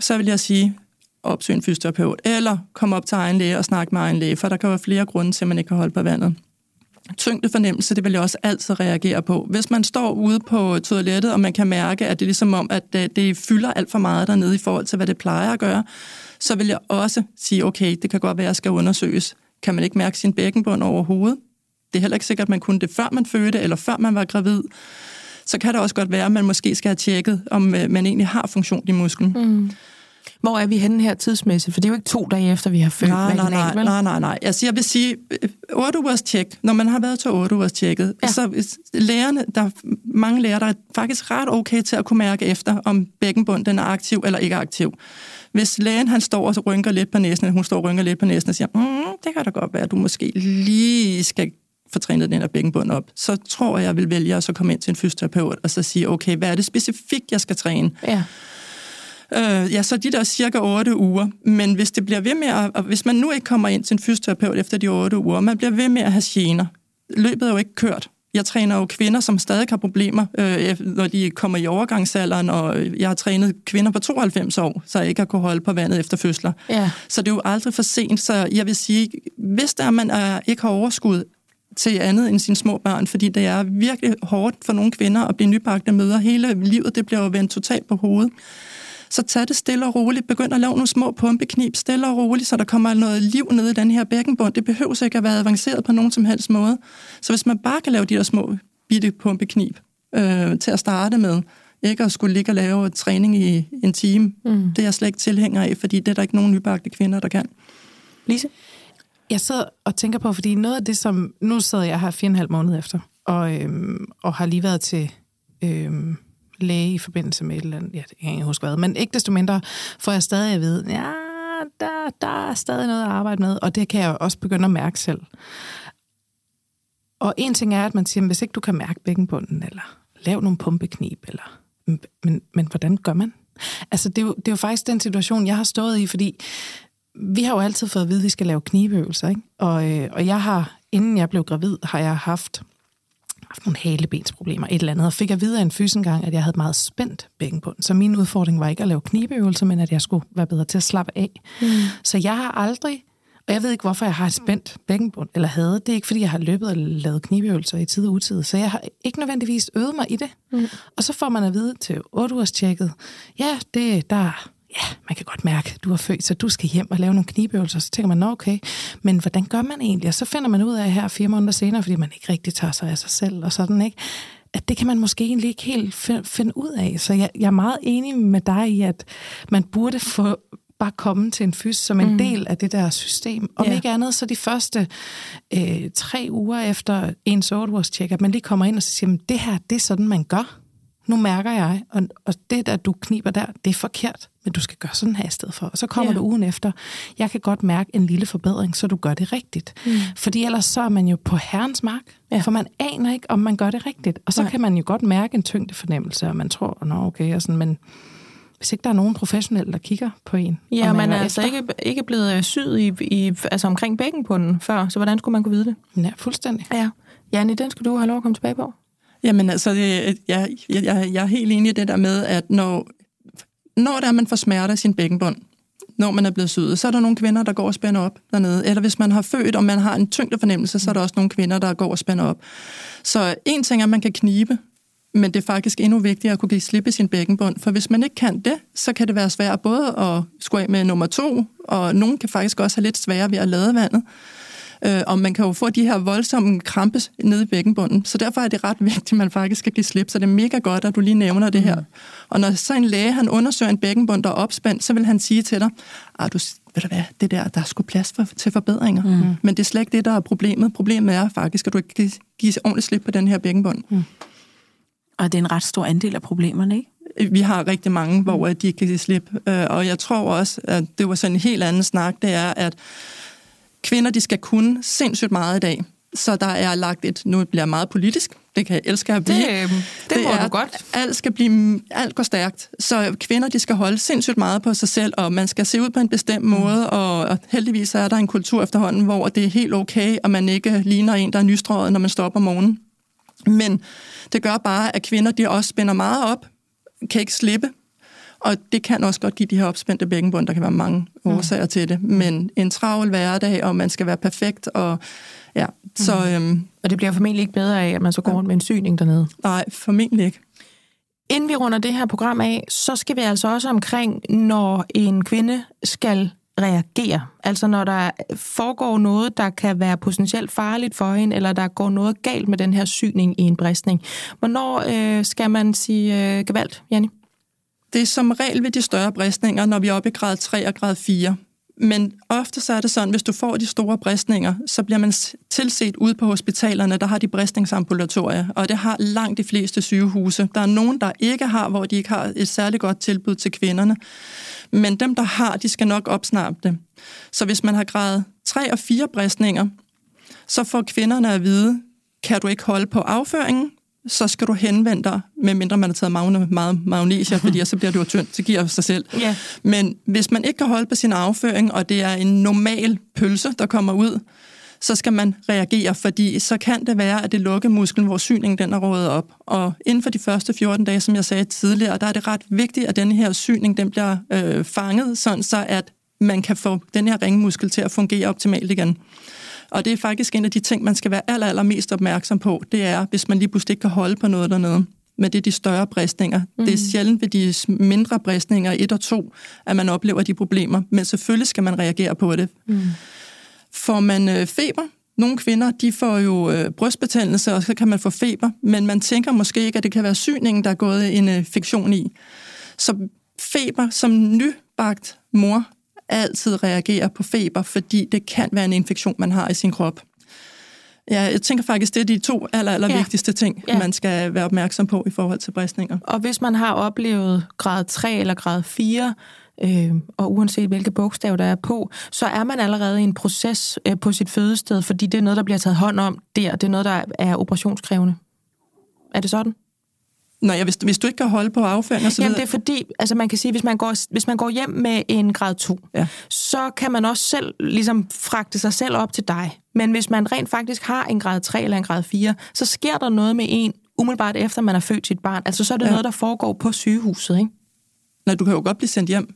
så vil jeg sige, opsøg en fysioterapeut, eller kom op til egen læge og snak med egen læge, for der kan være flere grunde til, at man ikke kan holde på vandet tyngdefornemmelse, det vil jeg også altid reagere på. Hvis man står ude på toilettet, og man kan mærke, at det er ligesom om, at øh, det fylder alt for meget dernede i forhold til, hvad det plejer at gøre, så vil jeg også sige, okay, det kan godt være, at jeg skal undersøges. Kan man ikke mærke sin bækkenbund overhovedet? Det er heller ikke sikkert, at man kunne det, før man fødte, eller før man var gravid. Så kan det også godt være, at man måske skal have tjekket, om øh, man egentlig har funktion i musklen. Mm. Hvor er vi henne her tidsmæssigt? For det er jo ikke to dage efter, vi har født nej, nej, nej, vel? nej, nej, nej. Altså, jeg vil sige, 8 øh, ugers tjek, når man har været til 8 ugers tjekket, ja. så lærerne, der er mange lærere, der er faktisk ret okay til at kunne mærke efter, om bækkenbunden den er aktiv eller ikke aktiv. Hvis lægen han står og rynker lidt på næsen, hun står og rynker lidt på næsen og siger, mm, det kan da godt være, at du måske lige skal få trænet den her bækkenbund op, så tror jeg, jeg vil vælge at så komme ind til en fysioterapeut og så sige, okay, hvad er det specifikt, jeg skal træne? Ja. Øh, ja, så de der cirka 8 uger. Men hvis det bliver ved med at, og hvis man nu ikke kommer ind til en fysioterapeut efter de 8 uger, man bliver ved med at have gener. Løbet er jo ikke kørt. Jeg træner jo kvinder, som stadig har problemer, øh, når de kommer i overgangsalderen, og jeg har trænet kvinder på 92 år, så jeg ikke har kunnet holde på vandet efter fødsler. Ja. Så det er jo aldrig for sent, så jeg vil sige, hvis der man er, ikke har overskud til andet end sine små børn, fordi det er virkelig hårdt for nogle kvinder at blive nybagte møder. Hele livet, det bliver jo vendt totalt på hovedet Så tag det stille og roligt. Begynd at lave nogle små pumpeknib stille og roligt, så der kommer noget liv ned i den her bækkenbund. Det behøver ikke at være avanceret på nogen som helst måde. Så hvis man bare kan lave de der små bitte pumpeknib øh, til at starte med, ikke at skulle ligge og lave træning i en time, mm. det er jeg slet ikke tilhænger af, fordi det er der ikke nogen nybagte kvinder, der kan. Lise? Jeg sidder og tænker på, fordi noget af det, som... Nu sidder jeg her fire og en halv måned efter, og, øhm, og har lige været til øhm, læge i forbindelse med et eller andet, ja, det kan jeg ikke huske hvad, men ikke desto mindre får jeg stadig at vide, ja, der, der er stadig noget at arbejde med, og det kan jeg også begynde at mærke selv. Og en ting er, at man siger, hvis ikke du kan mærke bækkenbunden, eller lav nogle pumpeknib, eller, men, men hvordan gør man? Altså, det er, jo, det er jo faktisk den situation, jeg har stået i, fordi vi har jo altid fået at vide, at vi skal lave knibeøvelser, ikke? Og, øh, og jeg har, inden jeg blev gravid, har jeg haft haft nogle halebensproblemer, et eller andet, og fik at vide af en fys gang, at jeg havde meget spændt bækkenbund. Så min udfordring var ikke at lave knibeøvelser, men at jeg skulle være bedre til at slappe af. Mm. Så jeg har aldrig, og jeg ved ikke, hvorfor jeg har et spændt bækkenbund, eller havde. Det er ikke, fordi jeg har løbet og lavet knibeøvelser i tid og utid, så jeg har ikke nødvendigvis øvet mig i det. Mm. Og så får man at vide til 8 ugers tjekket, ja, det, der ja, man kan godt mærke, at du er født, så du skal hjem og lave nogle knibøvelser. Så tænker man, nå okay, men hvordan gør man egentlig? Og så finder man ud af her fire måneder senere, fordi man ikke rigtig tager sig af sig selv og sådan, ikke? at det kan man måske egentlig ikke helt finde ud af. Så jeg, jeg er meget enig med dig i, at man burde få bare komme til en fys som en mm. del af det der system. Om ja. ikke andet, så de første øh, tre uger efter en 8 check at man lige kommer ind og siger, det her, det er sådan, man gør nu mærker jeg, og, og det der, du kniber der, det er forkert, men du skal gøre sådan her i stedet for. Og så kommer ja. du ugen efter, jeg kan godt mærke en lille forbedring, så du gør det rigtigt. Mm. Fordi ellers så er man jo på herrens mark, ja. for man aner ikke, om man gør det rigtigt. Og så Nej. kan man jo godt mærke en tyngdefornemmelse, og man tror, nå okay, og sådan, men hvis ikke der er nogen professionelle, der kigger på en. Ja, man er altså ikke, ikke blevet øh, syet i, i, altså omkring bækkenbunden før, så hvordan skulle man kunne vide det? Ja, fuldstændig. Ja. Janne, den skulle du have lov at komme tilbage på. Jamen altså, det, jeg, jeg, jeg er helt enig i det der med, at når, når der man får smerter i sin bækkenbund, når man er blevet syet, så er der nogle kvinder, der går og spænder op dernede. Eller hvis man har født, og man har en tyngdefornemmelse, så er der også nogle kvinder, der går og spænder op. Så en ting er, at man kan knibe, men det er faktisk endnu vigtigere at kunne give slip i sin bækkenbund. For hvis man ikke kan det, så kan det være svært både at skulle af med nummer to, og nogen kan faktisk også have lidt sværere ved at lade vandet. Øh, og man kan jo få de her voldsomme krampes nede i bækkenbunden. Så derfor er det ret vigtigt, at man faktisk skal give slip. Så det er mega godt, at du lige nævner det her. Mm. Og når så en læge han undersøger en bækkenbund, der er opspændt, så vil han sige til dig, at du, ved du hvad, det der, der er sgu plads for, til forbedringer. Mm. Men det er slet ikke det, der er problemet. Problemet er faktisk, at du ikke kan give ordentligt slip på den her bækkenbund. Mm. Og det er en ret stor andel af problemerne, ikke? vi har rigtig mange, hvor de ikke kan give slip. Øh, og jeg tror også, at det var sådan en helt anden snak, det er, at Kvinder, de skal kunne sindssygt meget i dag. Så der er lagt et, nu bliver jeg meget politisk, det kan jeg elske at blive. Det, det, det må er, du godt. Alt skal blive, alt går stærkt. Så kvinder, de skal holde sindssygt meget på sig selv, og man skal se ud på en bestemt mm. måde, og, og heldigvis er der en kultur efterhånden, hvor det er helt okay, og man ikke ligner en, der er nystrøget, når man står op om morgenen. Men det gør bare, at kvinder, de også spænder meget op, kan ikke slippe, og det kan også godt give de her opspændte bækkenbund. Der kan være mange mm. årsager mm. til det. Men en travl hverdag, og man skal være perfekt. Og, ja, så, mm. øhm, og det bliver formentlig ikke bedre af, at man så går rundt med en syning dernede? Nej, formentlig ikke. Inden vi runder det her program af, så skal vi altså også omkring, når en kvinde skal reagere. Altså når der foregår noget, der kan være potentielt farligt for hende, eller der går noget galt med den her syning i en bristning. Hvornår øh, skal man sige øh, gevalt, Janne? Det er som regel ved de større bristninger, når vi er oppe i grad 3 og grad 4. Men ofte så er det sådan, hvis du får de store bristninger, så bliver man tilset ude på hospitalerne, der har de bristningsambulatorier, og det har langt de fleste sygehuse. Der er nogen, der ikke har, hvor de ikke har et særligt godt tilbud til kvinderne. Men dem, der har, de skal nok opsnappe det. Så hvis man har grad 3 og 4 bristninger, så får kvinderne at vide, kan du ikke holde på afføringen, så skal du henvende dig, medmindre man har taget magne, meget magnesia, fordi <laughs> så bliver det jo tyndt, det giver sig selv. Yeah. Men hvis man ikke kan holde på sin afføring, og det er en normal pølse, der kommer ud, så skal man reagere, fordi så kan det være, at det lukker musklen, hvor syningen den er rådet op. Og inden for de første 14 dage, som jeg sagde tidligere, der er det ret vigtigt, at den her syning den bliver øh, fanget, sådan så at man kan få den her ringmuskel til at fungere optimalt igen. Og det er faktisk en af de ting, man skal være aller, aller mest opmærksom på, det er, hvis man lige pludselig ikke kan holde på noget dernede. men det er de større bristninger. Mm. Det er sjældent ved de mindre bristninger, et og to, at man oplever de problemer, men selvfølgelig skal man reagere på det. Mm. Får man øh, feber, nogle kvinder, de får jo øh, brystbetændelse, og så kan man få feber, men man tænker måske ikke, at det kan være syningen, der er gået en infektion i. Så feber som nybagt mor altid reagerer på feber, fordi det kan være en infektion, man har i sin krop. Ja, jeg tænker faktisk, det er de to aller, aller ja. vigtigste ting, ja. man skal være opmærksom på i forhold til bristninger. Og hvis man har oplevet grad 3 eller grad 4, øh, og uanset hvilke bogstav der er på, så er man allerede i en proces øh, på sit fødested, fordi det er noget, der bliver taget hånd om der. Det er noget, der er operationskrævende. Er det sådan? Nå ja, hvis, hvis du ikke kan holde på afføring og så Jamen det er fordi, altså man kan sige, hvis man går, hvis man går hjem med en grad 2, ja. så kan man også selv ligesom fragte sig selv op til dig. Men hvis man rent faktisk har en grad 3 eller en grad 4, så sker der noget med en umiddelbart efter man har født sit barn. Altså så er det ja. noget, der foregår på sygehuset, ikke? Nej, du kan jo godt blive sendt hjem.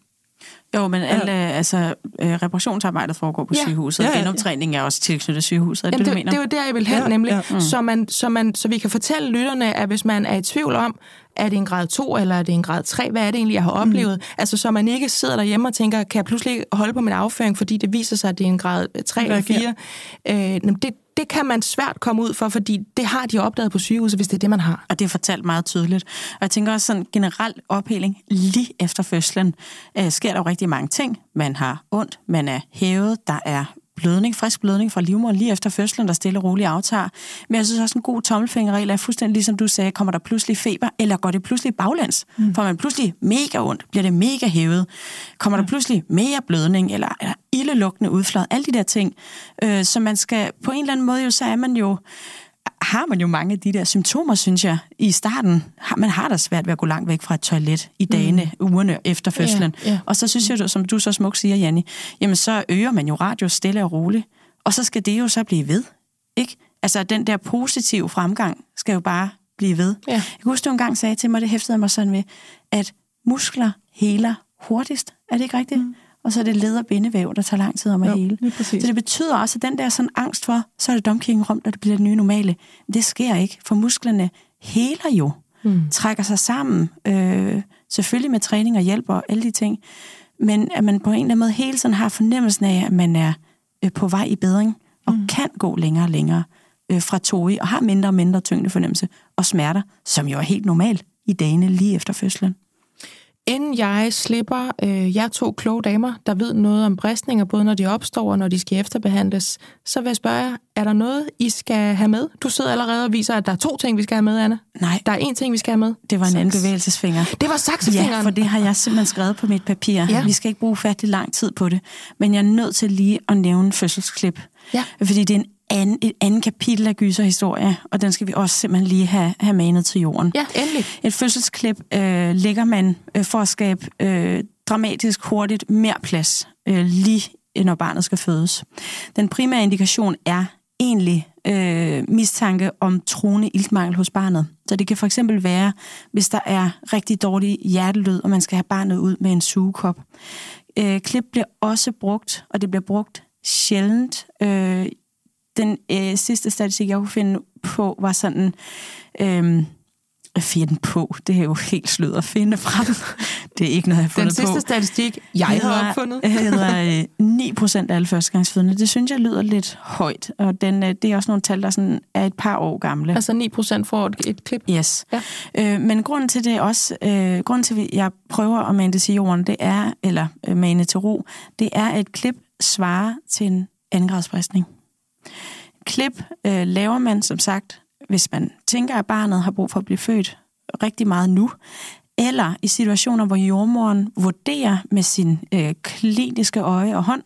Jo, men alle, ja. altså, øh, reparationsarbejdet foregår på ja. sygehuset, ja, ja, genoptræning er også tilknyttet sygehuset. Er Jamen, det, det, mener? det er jo der, jeg vil hen, ja, nemlig. Ja. Mm. Så, man, så, man, så vi kan fortælle lytterne, at hvis man er i tvivl om, er det en grad 2, eller er det en grad 3? Hvad er det egentlig, jeg har oplevet? Mm. Altså, så man ikke sidder derhjemme og tænker, kan jeg pludselig holde på min afføring, fordi det viser sig, at det er en grad 3 eller 4? Øh, det, det kan man svært komme ud for, fordi det har de opdaget på sygehuset, hvis det er det, man har. Og det er fortalt meget tydeligt. Og jeg tænker også sådan generelt ophæling lige efter fødslen. Øh, sker der jo rigtig mange ting. Man har ondt, man er hævet, der er blødning, frisk blødning fra livmoderen lige efter fødslen, der stille og roligt aftager. Men jeg synes også, en god tommelfingerregel er fuldstændig ligesom du sagde, kommer der pludselig feber, eller går det pludselig baglæns? Mm. Får man pludselig mega ondt? Bliver det mega hævet? Kommer der pludselig mere blødning, eller, eller ildelugtende udflad? Alle de der ting. Øh, så man skal, på en eller anden måde jo, så er man jo har man jo mange af de der symptomer, synes jeg, i starten. Man har da svært ved at gå langt væk fra et toilet i dagene, mm. ugerne efter fødslen. Yeah, yeah. Og så synes jeg, som du så smukt siger, Janni, jamen så øger man jo radio stille og roligt. Og så skal det jo så blive ved. Ikke? Altså den der positive fremgang skal jo bare blive ved. Yeah. Jeg kan huske, du engang sagde til mig, det hæftede mig sådan ved, at muskler heler hurtigst. Er det ikke rigtigt? Mm og så er det led- og bindevæv, der tager lang tid om at jo, hele. Så det betyder også, at den der sådan angst for, så er det domkirkenrum, der det bliver det nye normale. Det sker ikke, for musklerne heler jo, mm. trækker sig sammen, øh, selvfølgelig med træning og hjælp og alle de ting, men at man på en eller anden måde hele tiden har fornemmelsen af, at man er øh, på vej i bedring, og mm. kan gå længere og længere øh, fra toge, og har mindre og mindre tyngde fornemmelse og smerter, som jo er helt normalt i dagene lige efter fødslen. Inden jeg slipper øh, jer to kloge damer, der ved noget om bristninger, både når de opstår og når de skal efterbehandles, så vil jeg spørge jer, er der noget, I skal have med? Du sidder allerede og viser, at der er to ting, vi skal have med, Anna. Nej. Der er én ting, vi skal have med. Det var en anden bevægelsesfinger. Det var saksefingeren. Ja, for det har jeg simpelthen skrevet på mit papir. Ja. Vi skal ikke bruge fattelig lang tid på det. Men jeg er nødt til lige at nævne fødselsklip. Ja. Fordi det er en anden, et andet kapitel af gyserhistorie, og den skal vi også simpelthen lige have, have manet til jorden. Ja, endelig. Et fødselsklip øh, lægger man øh, for at skabe øh, dramatisk hurtigt mere plads, øh, lige når barnet skal fødes. Den primære indikation er egentlig øh, mistanke om troende iltmangel hos barnet. Så det kan for eksempel være, hvis der er rigtig dårlig hjertelød, og man skal have barnet ud med en sugekop. Øh, klip bliver også brugt, og det bliver brugt sjældent øh, den øh, sidste statistik, jeg kunne finde på, var sådan... Øh, finde på. Det er jo helt slød at finde frem. Det er ikke noget, jeg har fundet på. Den sidste på. statistik, jeg har opfundet. <laughs> hedder 9 øh, procent af alle førstegangsfødende. Det synes jeg lyder lidt højt, og den, øh, det er også nogle tal, der sådan er et par år gamle. Altså 9 procent får et, et klip? Yes. Ja. Øh, men grunden til det også, øh, grunden til, at jeg prøver at mane det til jorden, det er, eller øh, mane til ro, det er, at et klip svarer til en andengradsbristning. Klip øh, laver man, som sagt, hvis man tænker, at barnet har brug for at blive født rigtig meget nu, eller i situationer, hvor jordmoren vurderer med sin øh, kliniske øje og hånd,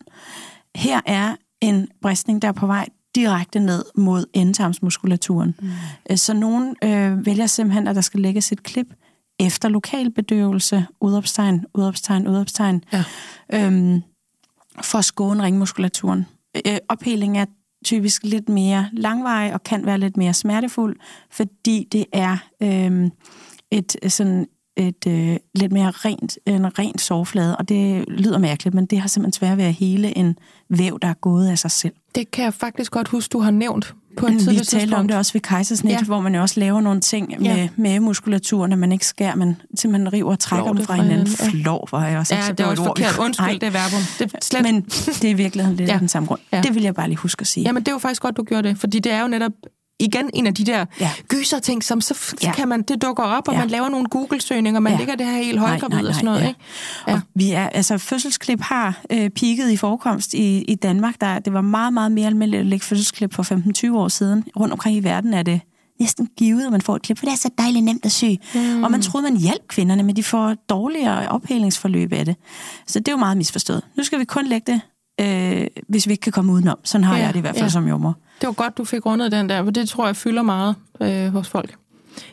her er en bristning, der er på vej direkte ned mod endetarmsmuskulaturen. Mm. Øh, så nogen øh, vælger simpelthen, at der skal lægges et klip efter lokalbedøvelse, udopstegn, udopstegn, udopstegn, ja. øhm, for at skåne ringmuskulaturen. Øh, opheling er typisk lidt mere langvarig og kan være lidt mere smertefuld, fordi det er øhm, øh, et sådan et øh, lidt mere rent, en ren soveflade, og det lyder mærkeligt, men det har simpelthen svært ved at hele en væv, der er gået af sig selv. Det kan jeg faktisk godt huske, du har nævnt på et Vi tidligt talte om det også ved kejsersnit, Ja. hvor man jo også laver nogle ting med, Ja. med muskulaturen, at man ikke skærer, man simpelthen river og trækker Flår dem fra hinanden. ja. Flår var jeg også Ja, så det er også ord. forkert. <laughs> Undskyld, Nej, det er verbum. Det er slet... Men det er i virkeligheden lidt Ja. den samme grund. Ja. Ja. Det vil jeg bare lige huske at sige. Jamen, det er jo faktisk godt, du gjorde det, fordi det er jo netop igen en af de der ja. Ja. gyser ting, som så ja. Ja. kan man, det dukker op, og ja. Ja. man laver nogle Google-søgninger, man ja. Ja. ligger det her helt højgravid og sådan noget, ikke? Ja. Ja. Og vi er, altså, fødselsklip har øh, peaked i forekomst i, i Danmark. Der, det var meget, meget mere almindeligt at lægge fødselsklip for 15-20 år siden. Rundt omkring i verden er det næsten givet, at man får et klip, for det er så dejligt nemt at sy. Mm. Og man troede, man hjalp kvinderne, men de får dårligere ophelingsforløb af det. Så det er jo meget misforstået. Nu skal vi kun lægge det, øh, hvis vi ikke kan komme udenom. Sådan har Ja, jeg det i hvert fald ja. som jordmor. Det var godt, du fik rundet den der, for det tror jeg fylder meget øh, hos folk.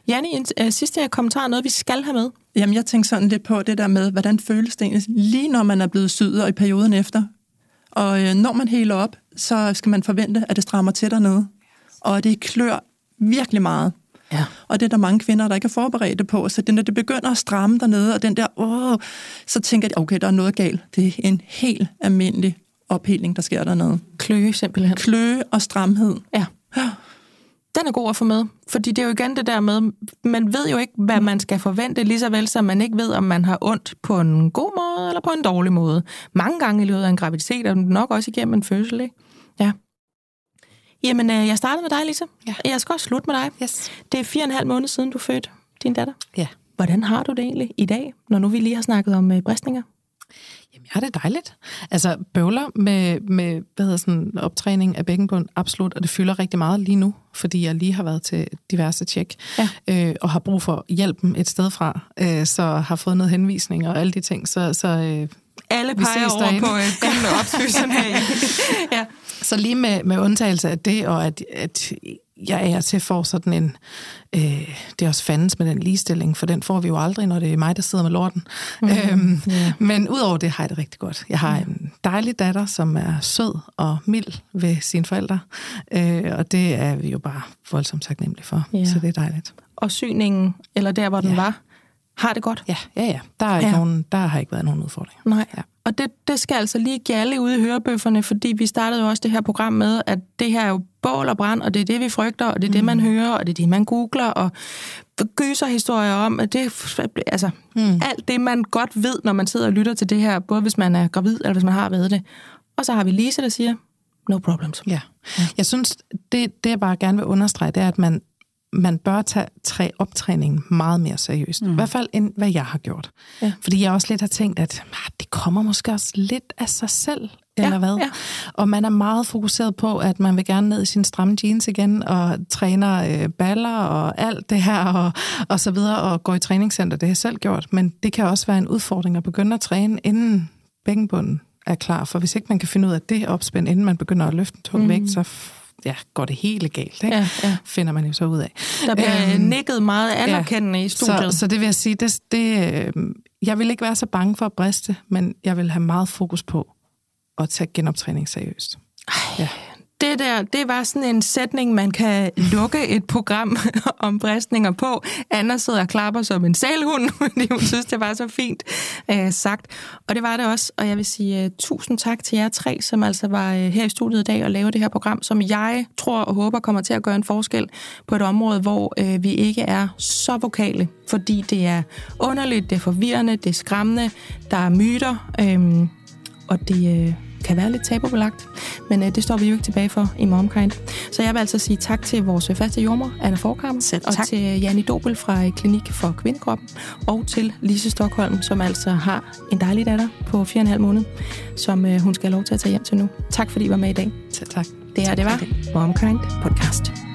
Janne, en øh, sidste kommentar, noget vi skal have med. Jamen, jeg tænker sådan lidt på det der med, hvordan føles det egentlig, lige når man er blevet syet og i perioden efter. Og øh, når man heler op, så skal man forvente, at det strammer til dernede. Og det klør virkelig meget. Ja. Og det er der mange kvinder, der ikke er forberedte på. Så det, når det begynder at stramme dernede, og den der, åh, så tænker de, okay, der er noget galt. Det er en helt almindelig opheling, der sker dernede. Kløe simpelthen. Kløe og stramhed. Ja. Den er god at få med, fordi det er jo igen det der med, man ved jo ikke, hvad man skal forvente, lige så vel som man ikke ved, om man har ondt på en god måde eller på en dårlig måde. Mange gange i løbet af en graviditet, og nok også igennem en fødsel, ikke? Ja. Jamen, øh, jeg startede med dig, Lisa. Ja. Jeg skal også slutte med dig. Yes. Det er fire og en halv måned siden, du fødte din datter. Ja. Hvordan har du det egentlig i dag, når nu vi lige har snakket om øh, bristninger? Jamen, ja, det dejligt. Altså, bøvler med, med hvad hedder sådan, optræning af bækkenbund, absolut, og det fylder rigtig meget lige nu, fordi jeg lige har været til diverse tjek, Ja. øh, og har brug for hjælpen et sted fra, øh, så har fået noget henvisning og alle de ting, så, så øh, Alle peger over derinde. på øh, <laughs> opfyldelsen her. ja. Så lige med, med undtagelse af det, og at, at jeg er til for sådan en... Øh, det er også fandens med den ligestilling, for den får vi jo aldrig, når det er mig, der sidder med lorten. Mm, øhm, ja. Men udover det har jeg det rigtig godt. Jeg har en dejlig datter, som er sød og mild ved sine forældre, øh, og det er vi jo bare voldsomt taknemmelige for, Ja. så det er dejligt. Og syningen, eller der, hvor den Ja. var, har det godt. Ja, ja, ja. Der, er ikke Ja. nogen, der har ikke været nogen udfordringer. Nej. Ja. Og det, det skal altså lige gælde ude i hørebøfferne, fordi vi startede jo også det her program med, at det her er jo bål og brand, og det er det, vi frygter, og det er det, man hører, og det er det, man googler, og gyser historier om, at det altså mm. alt det, man godt ved, når man sidder og lytter til det her, både hvis man er gravid, eller hvis man har været det. Og så har vi Lise, der siger, no problems. Ja. Jeg synes, det, det jeg bare gerne vil understrege, det er, at man, man bør tage træ, optræningen meget mere seriøst. Mm. I hvert fald, end hvad jeg har gjort. Ja. Fordi jeg også lidt har tænkt, at ah, det kommer måske også lidt af sig selv, eller hvad? ja. Og man er meget fokuseret på, at man vil gerne ned i sine stramme jeans igen, og træner øh, baller og alt det her, <laughs> og, og så videre, og går i træningscenter. Det har jeg selv gjort. Men det kan også være en udfordring at begynde at træne, inden bækkenbunden er klar. For hvis ikke man kan finde ud af det opspænd, inden man begynder at løfte en tung mm. vægt, så ja, går det hele galt. Ikke? Ja, ja. Finder man jo så ud af. Der bliver Øhm, øhm, nikket meget anerkendende ja. i studiet. Så, så det vil jeg sige, det, det, øh, jeg vil ikke være så bange for at briste, men jeg vil have meget fokus på at tage genoptræning seriøst. Ja. Det der, det var sådan en sætning, man kan lukke et program <laughs> om bristninger på. Anna sidder og klapper som en sælhund, <laughs> fordi hun synes, det var så fint øh, sagt. Og det var det også, og jeg vil sige uh, tusind tak til jer tre, som altså var uh, her i studiet i dag og lave det her program, som jeg tror og håber kommer til at gøre en forskel på et område, hvor uh, vi ikke er så vokale, fordi det er underligt, det er forvirrende, det er skræmmende, der er myter, øh, og det... Uh, kan være lidt tabubelagt, men øh, det står vi jo ikke tilbage for i MomKind. Så jeg vil altså sige tak til vores faste jordmor, Anna Forkamp, Selv og tak. til Janni Dobel fra øh, Klinik for Kvindekroppen, og til Lise Stockholm, som altså har en dejlig datter på 4,5 måned, som øh, hun skal have lov til at tage hjem til nu. Tak fordi I var med i dag. Så tak. Det her, det var MomKind Podcast.